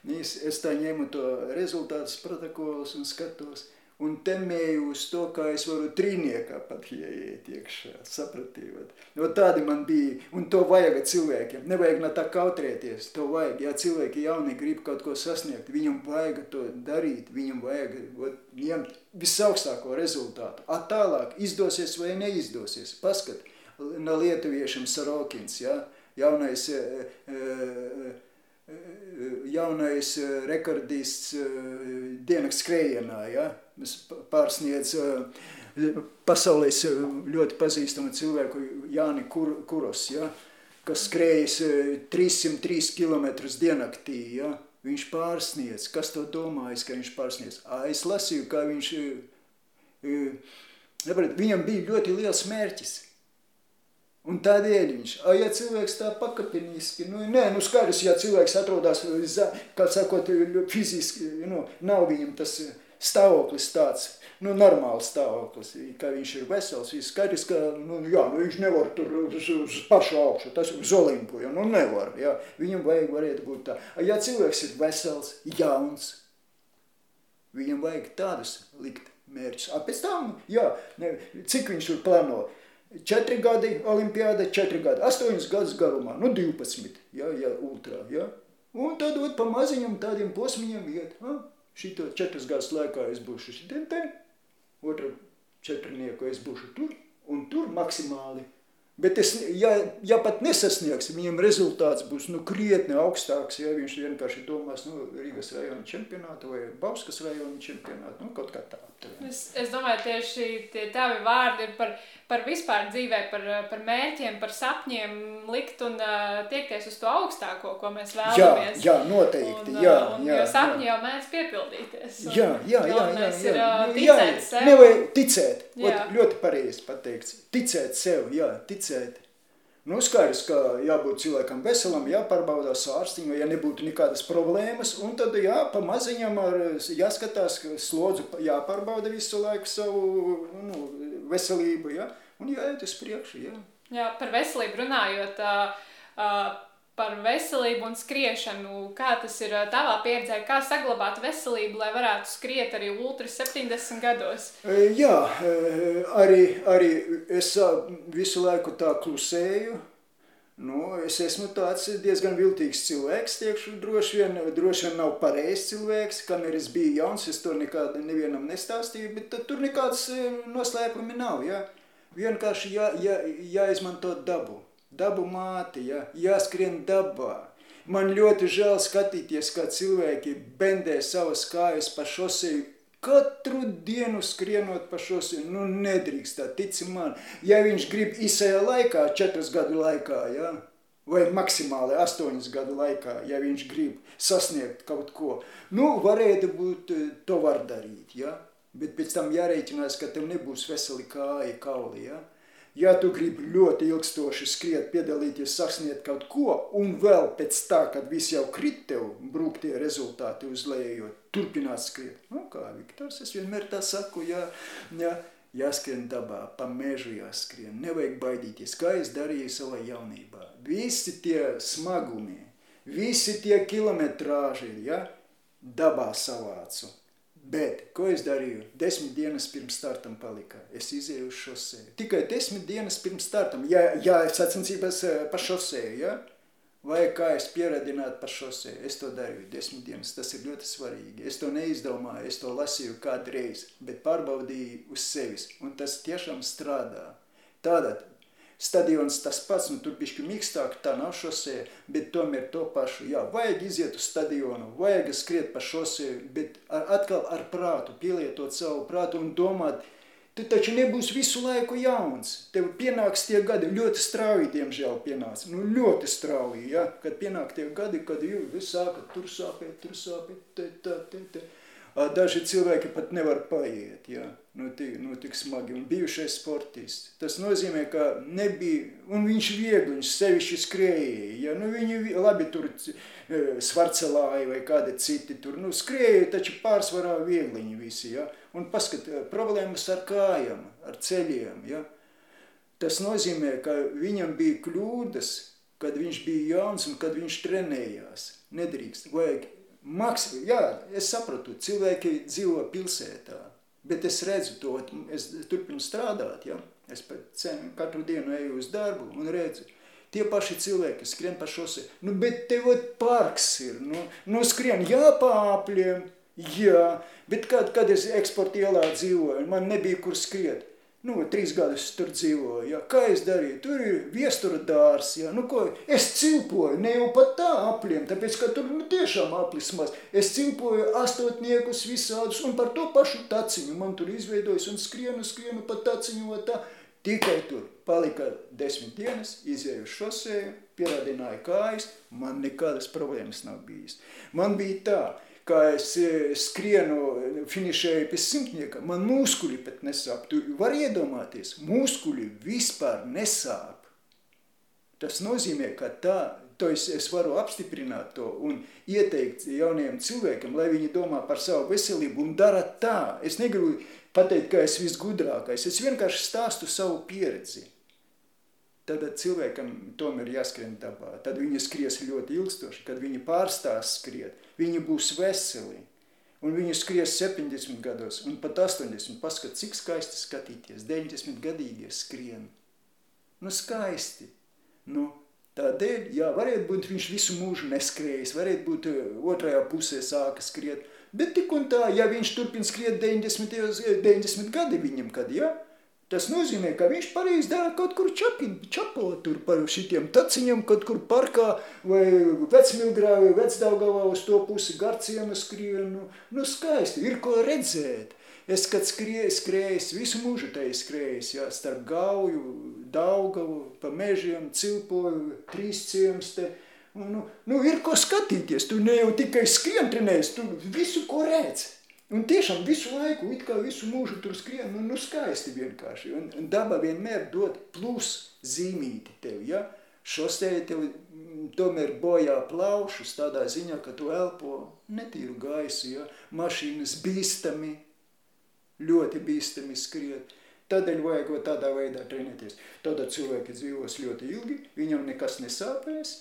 Es, es tā ņemu to rezultātus protokolus un skatos un temēju uz to, kā es varu trīniekā pat ieiet iekšā, sapratīvat. No tādi man bija, un to vajag cilvēkiem. Nevajag no tā kautrēties, to vajag. Ja cilvēki jauni grib kaut ko sasniegt, viņam vajag to darīt, viņam vajag ot, ņemt visaugstāko rezultātu. A tālāk, izdosies vai neizdosies, paskat, no lietuviešiem Sarokins, ja? jaunais e, e, jaunais rekordists dienas skrējienā, ja? Pārsniedz pasaulē ļoti pazīstamu cilvēku Jāni Kur, Kuros, ja, kas skrējas 303 km diennaktī. Ja. Viņš pārsniedz. Kas to domājas, ka viņš pārsniedz? Es lasīju, ka viņš, nevarat, viņam bija ļoti liels mērķis. Un tādēļ viņš, a, ja cilvēks tā pakapiniski, nu, nē, nu skaidrs, ja cilvēks atrodas, kā sakot, fiziski, nu, nav viņam tas stāvoklis tāds, nu, normāls stāvoklis, ka viņš ir vesels, viss skaidrs, ka, nu, jā, nu, viņš nevar tur uz, uz pašu augšu, tas uz Olimpu, ja, nu, nevar, jā, viņam vajag varētu būt tā. Ja cilvēks ir vesels, jauns, viņam vajag tādus likt mērķus. A, pēc tam, jā, ne, cik viņš tur plāno, Četri gadi olimpiāda, četri gadi, astoņas gadus garumā, nu 12, ja, ja ultrā, ja. Un tad ot pa maziņam tādiem posmiņiem iet, ha? Šito četras gadus laikā es būšu šitien te, otru četrnieku es būšu tur un tur maksimāli. Bet es, ja, ja pat nesasniegs, viņam rezultāts būs nu, krietni augstāks, ja viņš vienkārši domās nu, Rīgas rajona čempionātu vai Bauskas rajona čempionātu, nu, kaut kā tā. Es, es domāju, tieši tie tavi vārdi ir par par vispār dzīvē, par, par mērķiem, par sapņiem likt un uh, tiekties uz to augstāko, ko mēs vēlamies. Jā, jā noteikti. Un, jā, un, jā, jo sapņi jā. jau mēdz piepildīties. Un jā, jā, jā. jā, jā. Ir, uh, ticēt jā, sev. Nevajag ticēt. Ot, ļoti pareizi pateikts. Ticēt sev, jā, ticēt. Nu, skaidrs, ka jābūt cilvēkam veselam, jāpārbaudās ārstiņu, ja nebūtu nekādas problēmas, un tad jā, pa maziņam ar, jāskatās, ka slodzu jāpārbauda visu laiku savu nu, veselību, ja? un jāiet uz priekšu. Ja? Jā, par veselību runājot, uh, par veselību un skriešanu, kā tas ir tavā pieredzē, kā saglabāt veselību, lai varētu skriet arī ultras 70 gados? Jā, arī, arī es visu laiku tā klusēju, Nu, es esmu tāds diezgan viltīgs cilvēks, tiekšu, droši vien, droši vien nav pareizs cilvēks, kamēr es biju jauns, es to nekad nevienam nestāstīju, bet tur nekāds e, noslēpumi nav, ja? Vienkārši jā, jā, jāizmanto dabu, dabu māti, ja? jāskrien dabā. Man ļoti žēl skatīties, kā cilvēki bendē savas kājas pa šoseju Katru dienu skrienot pa šos, nu nedrīkst tā, tici man. Ja viņš grib īsajā laikā, četras gadu laikā, ja, vai maksimāli astoņas gadu laikā, ja viņš grib sasniegt kaut ko, nu varētu būt, eh, to var darīt, ja. Bet pēc tam jārēķinās, ka tev nebūs veseli kāja kauli, ja. Ja tu gribi ļoti ilgstoši skriet, piedalīties, sasniegt kaut ko, un vēl pēc tā, kad viss jau krit tev, brūk tie rezultāti uz leju, turpināt skriet. Nu, kā Viktors, es vienmēr tā saku, jā, jā, jāskrien dabā, pa mežu jāskrien, nevajag baidīties, kā es darīju savā jaunībā. Visi tie smagumi, visi tie kilometrāži, ja, dabā savācu. Bet, ko es darīju? Desmit dienas pirms startam palika. Es izēju uz šosēju. Tikai desmit dienas pirms startam. Ja, ja sacensības eh, pa šosēju, ja? Vai kā es pieradinātu pa šosēju. Es to darīju desmit dienas. Tas ir ļoti svarīgi. Es to neizdomāju, es to lasīju kādreiz, bet pārbaudīju uz sevis. Un tas tiešām strādā. Tātad Stadions tas pats, nu tur bišķi mīkstāk, tā nav šosē, bet tomēr to pašu. Jā, vajag iziet uz stadionu, vajag skriet pa šosē, bet ar, atkal ar prātu, pielietot savu prātu un domāt, tu taču nebūsi visu laiku jauns. Tev pienāks tie gadi, ļoti strauji, diemžēl, pienāca. Nu, ļoti strauji, ja? kad pienāk tie gadi, kad jau viss sāka tur sāpēt, tur sāpēt, te, te, te, te. Daži cilvēki pat nevar paiet, ja? nu, tik, nu, tik smagi, un bijušais sportists. Tas nozīmē, ka nebija, un viņš viegli, viņš sevišķi skrēja, ja? nu, viņi labi tur svarcelāja vai kādi citi tur, nu, skrēja, taču pārsvarā viegliņi visi, ja? un paskat, problēmas ar kājām, ar ceļiem, ja? Tas nozīmē, ka viņam bija kļūdas, kad viņš bija jauns un kad viņš trenējās. Nedrīkst, vajag Maks, jā, es sapratu, cilvēki dzīvo pilsētā, bet es redzu to, es turpinu strādāt, ja? es cenu, katru dienu eju uz darbu un redzu, tie paši cilvēki skrien pa šose, nu, bet tev parks ir, nu, nu skrien, jā, pa apļiem, jā, bet kad, kad es eksporta ielā dzīvoju, man nebija kur skriet, Nu, trīs gadus tur dzīvoju, ja. kā es darīju, tur ir viestura dārs, ja. nu, ko, es cilpoju, ne jau pat tā apliem, tāpēc, ka tur nu, tiešām aplis maz, es cilpoju astotniekus visādus, un par to pašu taciņu man tur izveidojas, un skrienu, skrienu pa taciņu, tā, tikai tur palika desmit dienas, izēju šosēju, pierādināju kājas, man nekādas problēmas nav bijis. Man bija tā, kā es skrienu, finišēju pie simtnieka, man muskuļi pat nesāp. Tu vari iedomāties, muskuļi vispār nesāp. Tas nozīmē, ka tā, to es, es varu apstiprināt to un ieteikt jauniem cilvēkiem, lai viņi domā par savu veselību un dara tā. Es negribu pateikt, ka es visgudrākais, es vienkārši stāstu savu pieredzi. Tad cilvēkam tomēr jāskrien dabā. Tad viņi skries ļoti ilgstoši, kad viņi pārstās skriet viņi būs veseli. Un viņi skries 70 gados, un pat 80. Paskat, cik skaisti skatīties. 90 gadīgie skrien. Nu, skaisti. Nu, tādēļ, jā, varētu būt viņš visu mūžu neskrējis, varētu būt otrajā pusē sāka skriet. Bet tik un tā, ja viņš turpin skriet 90, 90 gadi viņam, kad, jā, ja, Tas nozīmē, ka viņš pareizi dara kaut kur čapo tur par šitiem taciņiem, kaut kur parkā vai vecmilgrā vai vecdaugavā uz to pusi garciema skrien. Nu, skaisti, ir ko redzēt. Es, kad skrēju, skrējis, visu mūžu te skrējis, jā, starp gauju, daugavu, pa mežiem, cilpoju, trīs ciems te. Nu, nu, ir ko skatīties, tu ne jau tikai skrien trenēs, tu visu ko redz. Un tiešām visu laiku, it kā visu mūžu tur skrien, nu, nu skaisti vienkārši. Un, un daba vienmēr dod plus zīmīti tev, ja? Šosēja tev mm, tomēr bojā plaušus tādā ziņā, ka tu elpo netīru gaisu, ja? Mašīnas bīstami, ļoti bīstami skriet. Tādēļ vajag tādā veidā trenēties. Tādā cilvēki dzīvos ļoti ilgi, viņam nekas nesāpēs,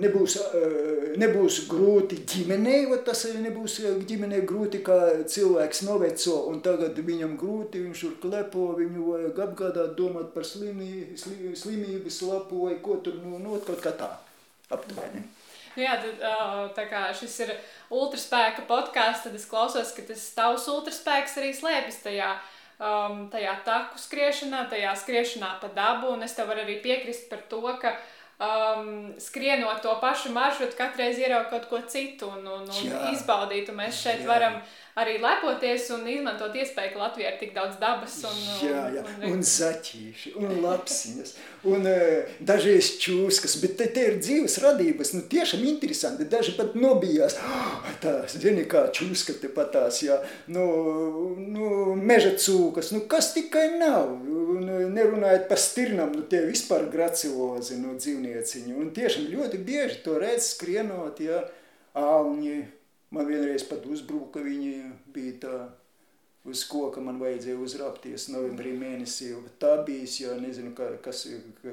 nebūs, eh, nebūs grūti ģimenei, vai tas nebūs eh, ģimenei grūti, kā cilvēks noveco, un tagad viņam grūti, viņš tur klepo, viņu vajag apgādāt, domāt par slimī, sli, slimības lapu vai ko tur, nu, nu kaut kā tā, aptuveni. Jā, tad, tā kā šis ir ultraspēka podkāsts, tad es klausos, ka tas tavs ultraspēks arī slēpjas tajā, um, tajā taku skriešanā, tajā skriešanā pa dabu, un es tev varu arī piekrist par to, ka um, skrienot to pašu maršrutu, katreiz ieraugot kaut ko citu un, un, un izbaudīt. Un mēs šeit Jā. varam arī lepoties un izmantot iespēju, ka Latvijā ir tik daudz dabas un, jā, jā. un, un zaķīši, un lapsiņas, un uh, dažreiz čūskas, bet te, te ir dzīves radības, nu tiešām interesanti, daži pat nobijās, oh, tā, zini, kā čūska te patās, jā, nu, nu, meža cūkas, nu kas tikai nav, un nerunājot par stirnam, nu tie vispār graciozi, nu, dzīvnieciņi, un tiešām ļoti bieži to redz skrienot, jā, alņi, Man vienreiz pat uzbruka, viņi bija tā uz koka, man vajadzēja uzrapties novembrī mēnesī. Tā bijis, jo nezinu, kā, kas,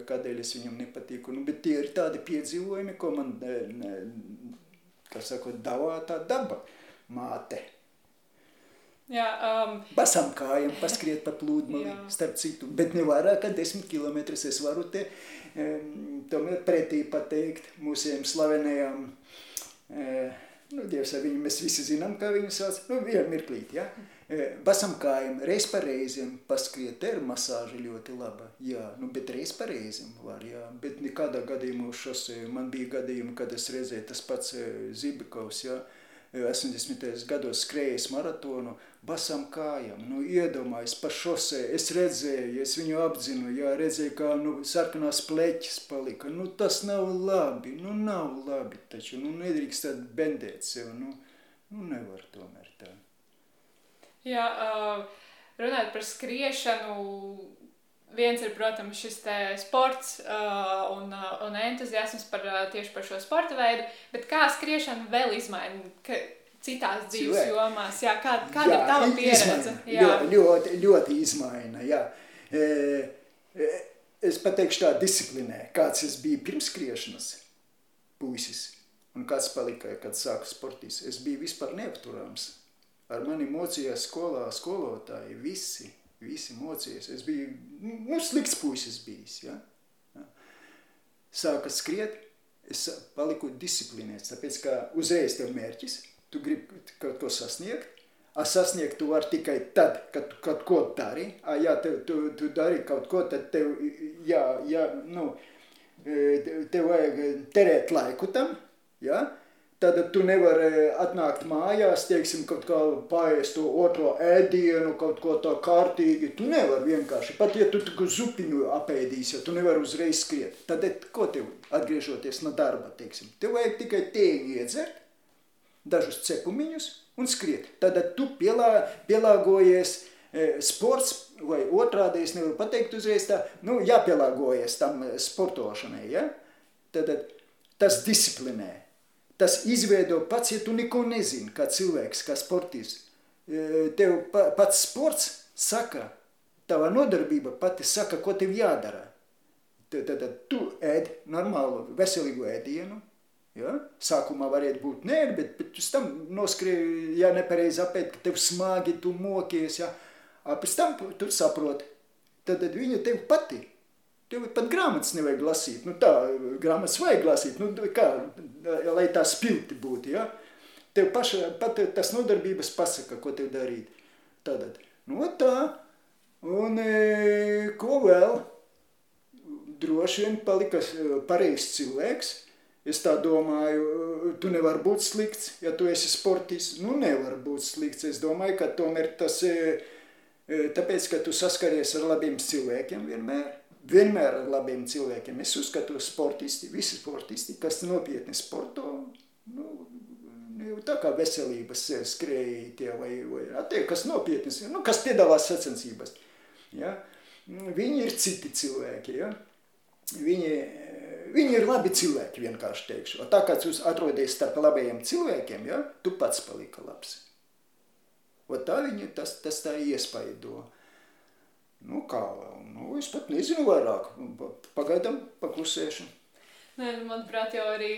kādēļ es viņam nepatīku. Nu, bet tie ir tādi piedzīvojumi, ko man, ne, kā sakot, davā tā daba māte. Jā, um, Basām kājām paskriet pa plūdmali, starp citu, bet ne vairāk kā 10 km es varu te um, tomēr pretī pateikt mūsiem slavenajām uh, Nu, Dievs ar viņu mēs visi zinām, kā viņu sauc. Nu, vienu mirklīt, ja? E, basam kājam, reiz pa reizim paskriet, te ir masāža ļoti laba. Jā, nu, bet reiz pa reizim var, jā. Bet nekādā gadījumā uz šosē, man bija gadījumi, kad es redzēju tas pats e, Zibikovs, jā. Ja? 80. gados skrējis maratonu basām kājām. Nu, iedomājies pa šosē, es redzēju, es viņu apzinu, jā, redzēju, kā nu, sarkanās pleķis palika. Nu, tas nav labi, nu nav labi taču, nu nedrīkst tad bendēt sev, nu, nu nevar tomēr tā. Jā, uh, runājot par skriešanu, viens ir, protams, šis sports uh, un, uh, un entuziasms par, uh, tieši par šo sporta veidu, bet kā skriešana vēl izmaina citās dzīves Cilvēki. jomās? Jā, kā, kāda jā, ir tava pieredze? Jā. Ļoti, ļoti izmaina, jā. E, e, es pateikšu tā disciplinē, kāds es biju pirms skriešanas puisis un kāds palika, kad sāku sportīs. Es biju vispār neapturams. Ar mani mocījās skolā skolotāji visi – visi mocījies. Es biju, nu, slikts puisis bijis, ja? ja. Sāka skriet, es paliku disciplinēts, tāpēc, ka uzreiz tev mērķis, tu gribi kaut ko sasniegt, A sasniegt tu vari tikai tad, kad tu kaut ko dari. A, jā, tu, tu, tu dari kaut ko, tad tev, jā, jā, nu, tev vajag terēt laiku tam, jā. Tad tu nevari atnākt mājās, teiksim, kaut kā paēst to otro ēdienu, kaut ko tā kārtīgi. Tu nevari vienkārši, pat ja tu tu zupiņu apēdīsi, tu nevari uzreiz skriet. Tad ko tev atgriežoties no darba, teiksim, tev vajag tikai tēju iedzert, dažus cepumiņus un skriet. Tad tu pielā, pielāgojies e, sports, vai otrādi es nevaru pateikt uzreiz tā, nu, jāpielāgojies tam e, sportošanai, ja? Tad tas disciplinē. Tas izveido pats, ja tu neko nezini, kā cilvēks, kā sportists. E, tev pats sports saka, tava nodarbība pati saka, ko tev jādara. Tad, tad, tu ēd normālu, veselīgu ēdienu, Ja? Sākumā varētu būt nē, bet, bet pēc tam noskrēja, ja nepareizi apēt, ka tev smagi, tu mokies, ja? A, pēc tam tu saproti, tad, tad viņa tev pati. Tev pat grāmatas nevajag lasīt, nu tā, grāmatas vajag lasīt, nu kā, lai tā spilti būtu, ja? Tev paša, pat tas nodarbības pasaka, ko tev darīt. Tātad, nu tā, un e, ko vēl? Droši vien palika pareizs cilvēks, Es tā domāju, tu nevari būt slikts, ja tu esi sportists. Nu, nevar būt slikts. Es domāju, ka tomēr tas ir e, tāpēc, ka tu saskaries ar labiem cilvēkiem vienmēr. Vienmēr ar labiem cilvēkiem. Es uzskatu, sportisti, visi sportisti, kas nopietni sporto, nu, nu tā kā veselības skrējēji vai, vai tie, kas nopietni, nu, kas piedalās sacensībās. Ja? Viņi ir citi cilvēki. Ja? Viņi Viņi ir labi cilvēki, vienkārši teikšu. Tā kā jūs atrodaties starp labajiem cilvēkiem, ja, tu pats palika labs. O tā viņi tas, tas tā iespaido. Nu, kā vēl? Nu, es pat nezinu vairāk. Pagaidām paklusēšu. Nē, nu, manuprāt, jau arī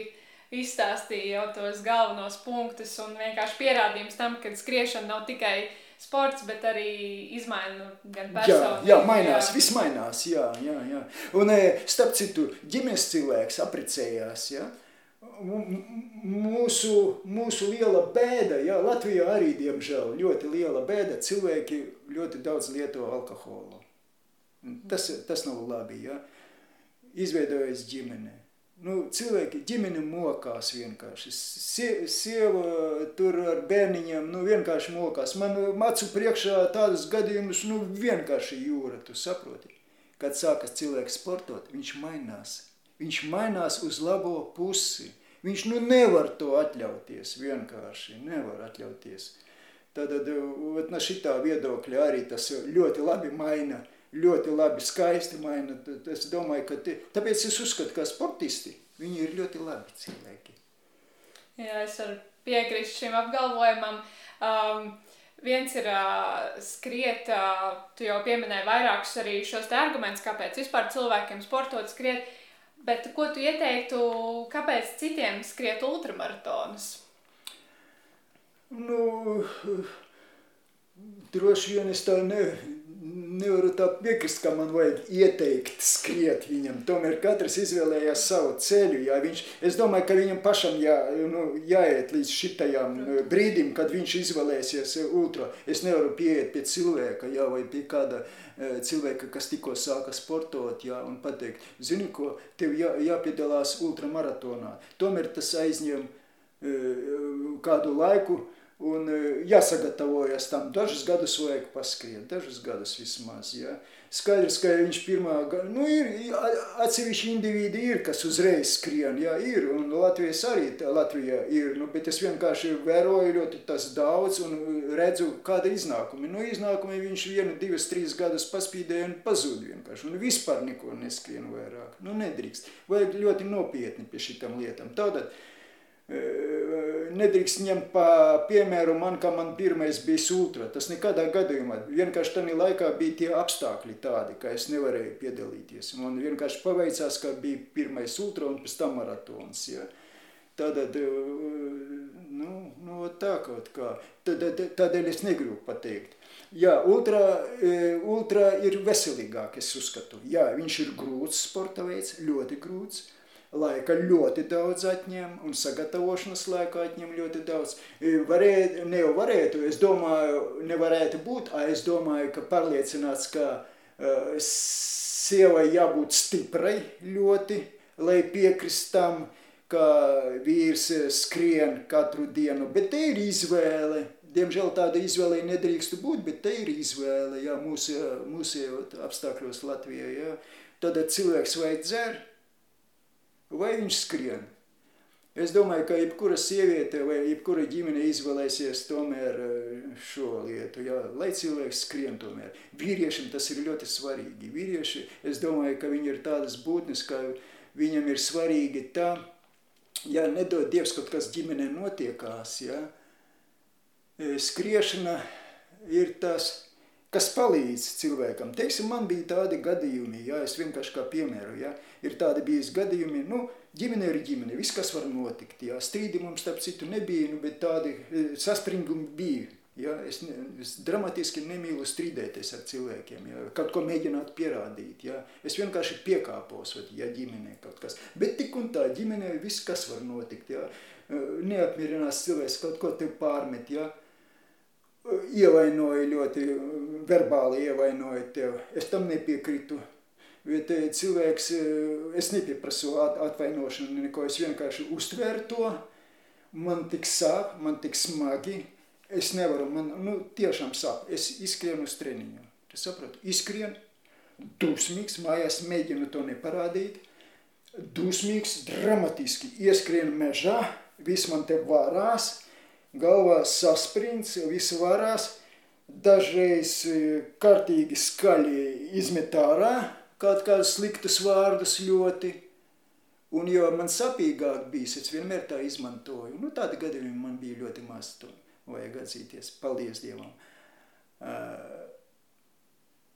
izstāstīja jau tos galvenos punktus un vienkārši pierādījums tam, ka skriešana nav tikai sports, bet arī izmaina gan personu. Jā, jā, mainās, jā. viss mainās, jā, jā, jā. Un e, starp citu, ģimenes cilvēks aprecējās, jā. Mūsu, mūsu liela bēda, jā, Latvijā arī, diemžēl, ļoti liela bēda, cilvēki ļoti daudz lieto alkoholu. Tas, tas nav labi, jā. Izveidojas ģimene nu, cilvēki, ģimene mokās vienkārši. Sie, sieva tur ar bērniņiem, nu, vienkārši mokās. Man macu priekšā tādus gadījumus, nu, vienkārši jūra, tu saproti. Kad sākas cilvēks sportot, viņš mainās. Viņš mainās uz labo pusi. Viņš nu nevar to atļauties, vienkārši nevar atļauties. Tad no šitā viedokļa arī tas ļoti labi maina ļoti labi, skaisti maina. Es domāju, ka tie, tāpēc es uzskatu, ka sportisti, viņi ir ļoti labi cilvēki. Jā, es varu piekrist šim apgalvojumam. Um, viens ir uh, skriet, uh, tu jau pieminēji vairākus arī šos te argumentus, kāpēc vispār cilvēkiem sportot skriet, bet ko tu ieteiktu, kāpēc citiem skriet ultramaratonus? Nu, droši vien es tā ne, nevaru tā piekrist, ka man vajag ieteikt skriet viņam. Tomēr katrs izvēlējās savu ceļu. Jā, viņš, es domāju, ka viņam pašam jā, nu, jāiet līdz šitajam nu, brīdim, kad viņš izvēlēsies ultra. Es nevaru pieiet pie cilvēka, jā, vai pie kāda uh, cilvēka, kas tikko sāka sportot, jā, un pateikt, zini ko, tev jā, jāpiedalās ultramaratonā. Tomēr tas aizņem uh, kādu laiku, Un e, jāsagatavojas tam. Dažus gadus vajag paskriet, dažus gadus vismaz. Ja. Skaidrs, ka viņš pirmā gada, nu ir atsevišķi individi ir, kas uzreiz skrien, jā, ir, un Latvijas arī, Latvijā ir, nu, bet es vienkārši vēroju ļoti tas daudz un redzu, kāda iznākumi. Nu, iznākumi viņš vienu, divas, trīs gadus paspīdēja un pazūd vienkārši, un vispār neko neskrien vairāk. Nu, nedrīkst. Vajag ļoti nopietni pie šitām lietām. Tātad, nedrīkst ņemt pa piemēru man, ka man pirmais bija ultra. Tas nekādā gadījumā. Vienkārši tajā laikā bija tie apstākļi tādi, ka es nevarēju piedalīties. Man vienkārši paveicās, ka bija pirmais ultra un pēc tam maratons. Ja. Tādēļ, nu, nu, tā kaut kā. Tādēļ es negribu pateikt. Jā, ultra, ultra ir veselīgāk, es uzskatu. Jā, viņš ir grūts sporta veids, ļoti grūts laika ļoti daudz atņem un sagatavošanas laika atņem ļoti daudz. Varētu, ne jau varētu, es domāju, nevarētu būt, es domāju, ka pārliecināts, ka uh, sievai jābūt stiprai ļoti, lai piekrist tam, ka vīrs skrien katru dienu, bet te ir izvēle. Diemžēl tāda izvēle nedrīkst būt, bet te ir izvēle, jā, mūsu, mūsu apstākļos Latvijā, jā. Tad cilvēks vai dzer, vai viņš skrien. Es domāju, ka jebkura sieviete vai jebkura ģimene izvēlēsies tomēr eh, šo lietu, jā, lai cilvēks skrien tomēr. Vīriešiem tas ir ļoti svarīgi. Vīrieši, es domāju, ka viņi ir tādas būtnes, ka viņam ir svarīgi tā, ja nedod Dievs kaut kas ģimenē notiekās, jā, eh, skriešana ir tas, kas palīdz cilvēkam. Teiksim, man bija tādi gadījumi, ja es vienkārši kā piemēru, ja ir tādi bijis gadījumi, nu, ģimene ir ģimene, viss, kas var notikt, ja strīdi mums, starp citu, nebija, nu, bet tādi e, saspringumi bija. Ja, es, ne, es dramatiski nemīlu strīdēties ar cilvēkiem, ja, kaut ko mēģināt pierādīt. Ja. Es vienkārši piekāpos, ja ģimenē kaut kas. Bet tik un tā, ģimenē viss, kas var notikt. Ja. E, neapmierinās cilvēks, kaut ko tev pārmet. Ja ievainoja ļoti, verbāli ievainoja tev. Es tam nepiekritu. Bet cilvēks, eh, es nepieprasu atvainošanu, neko, es vienkārši uztvēru to. Man tik sāp, man tik smagi. Es nevaru, man nu, tiešām sāp. Es izskrienu uz treniņu. Tu saproti? Izskrienu, dusmīgs, mājās mēģinu to neparādīt. Dusmīgs, dramatiski ieskrienu mežā, viss man te varās galvā saspringts, viss varās, dažreiz e, kārtīgi skaļi izmet ārā kaut kādus sliktus vārdus ļoti, un jo man sapīgāk bijis, es vienmēr tā izmantoju. Nu, tādi gadījumi man bija ļoti maz, to vajag atzīties. Paldies Dievam. Uh,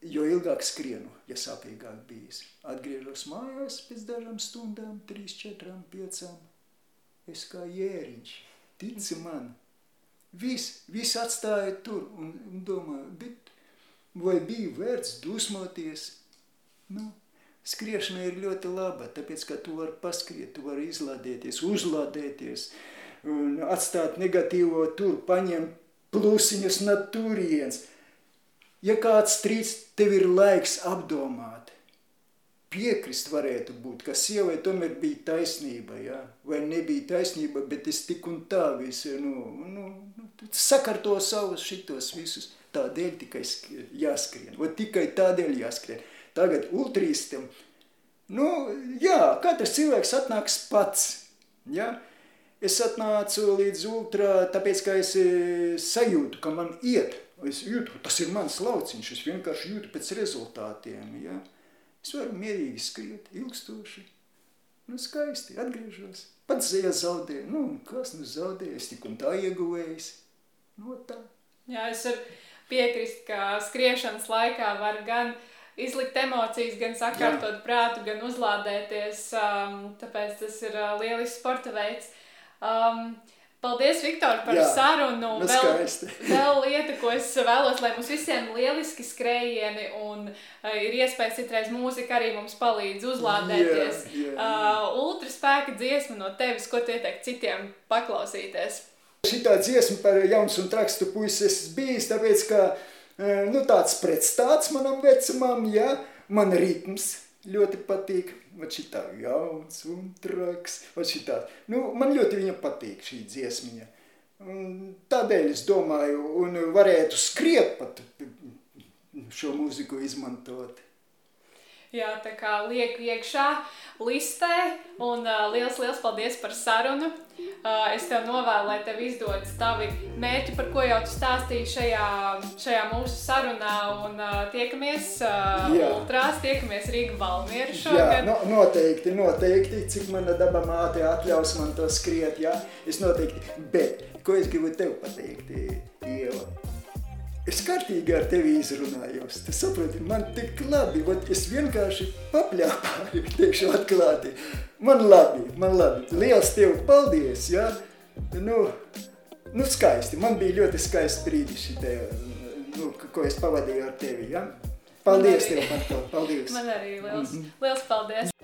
jo ilgāk skrienu, ja sāpīgāk bijis. Atgriežos mājās pēc dažām stundām, trīs, četrām, piecām. Es kā jēriņš, tici man, Viss, viss atstāja tur un, un domāju, bet vai bija vērts dusmoties? Nu, skriešana ir ļoti laba, tāpēc, ka tu vari paskriet, tu vari izlādēties, uzlādēties un atstāt negatīvo tur, paņemt plusiņus no turienes. Ja kāds strīds, tev ir laiks apdomāt piekrist varētu būt, ka sievai tomēr bija taisnība, ja? vai nebija taisnība, bet es tik un tā visu, nu, nu, nu sakarto savus šitos visus, tādēļ tikai jāskrien, vai tikai tādēļ jāskrien. Tagad ultrīstam, nu, jā, katrs cilvēks atnāks pats, ja? Es atnācu līdz ultrā, tāpēc, ka es e, sajūtu, ka man iet, es jūtu, tas ir mans lauciņš, es vienkārši jūtu pēc rezultātiem, ja? Es varu mierīgi skriet, ilgstoši. Nu, skaisti, atgriežos. Pats zēja zaudēja. Nu, kas nu zaudēja? Es tik un tā ieguvējis. No nu, tā. Jā, es varu piekrist, ka skriešanas laikā var gan izlikt emocijas, gan sakārtot Jā. prātu, gan uzlādēties. Um, tāpēc tas ir uh, lielisks sporta veids. Um, Paldies, Viktor, par Jā, sarunu. Nu vēl, vēl lieta, ko es vēlos, lai mums visiem lieliski skrējieni un uh, ir iespējas citreiz mūzika arī mums palīdz uzlādēties. Jā, jā, jā. Uh, ultraspēka dziesma no tevis, ko tu ieteikt citiem paklausīties? Šitā dziesma par jauns un trakstu puisis bijis, tāpēc, ka uh, nu, tāds pretstāts manam vecumam, ja, man ritms ļoti patīk vat šitā jauns un traks, vat šitā. Nu, man ļoti viņa patīk šī dziesmiņa. Tādēļ es domāju, un varētu skriet pat šo mūziku izmantot. Jā, tā kā lieku iekšā listē, un uh, liels, liels paldies par sarunu. Uh, es tev novēlu, lai tev izdodas tavi mērķi, par ko jau tu stāstīji šajā, šajā mūsu sarunā, un uh, tiekamies uh, ultrās, tiekamies Rīga Valmiera šogad. Jā, no, noteikti, noteikti, cik mana daba māte atļaus man to skriet, jā, es noteikti, bet, ko es gribu tev pateikt, Ieva? Es kārtīgi ar tevi izrunājos. Tu saproti, man tik labi, vat es vienkārši papļāpāju, teikšu atklāti. Man labi, man labi. Liels tev paldies, ja? Nu, nu skaisti, man bija ļoti skaisti brīdi šitie, nu, ko es pavadīju ar tevi, ja? Paldies tev par to, paldies. Man arī liels, -hmm. liels paldies.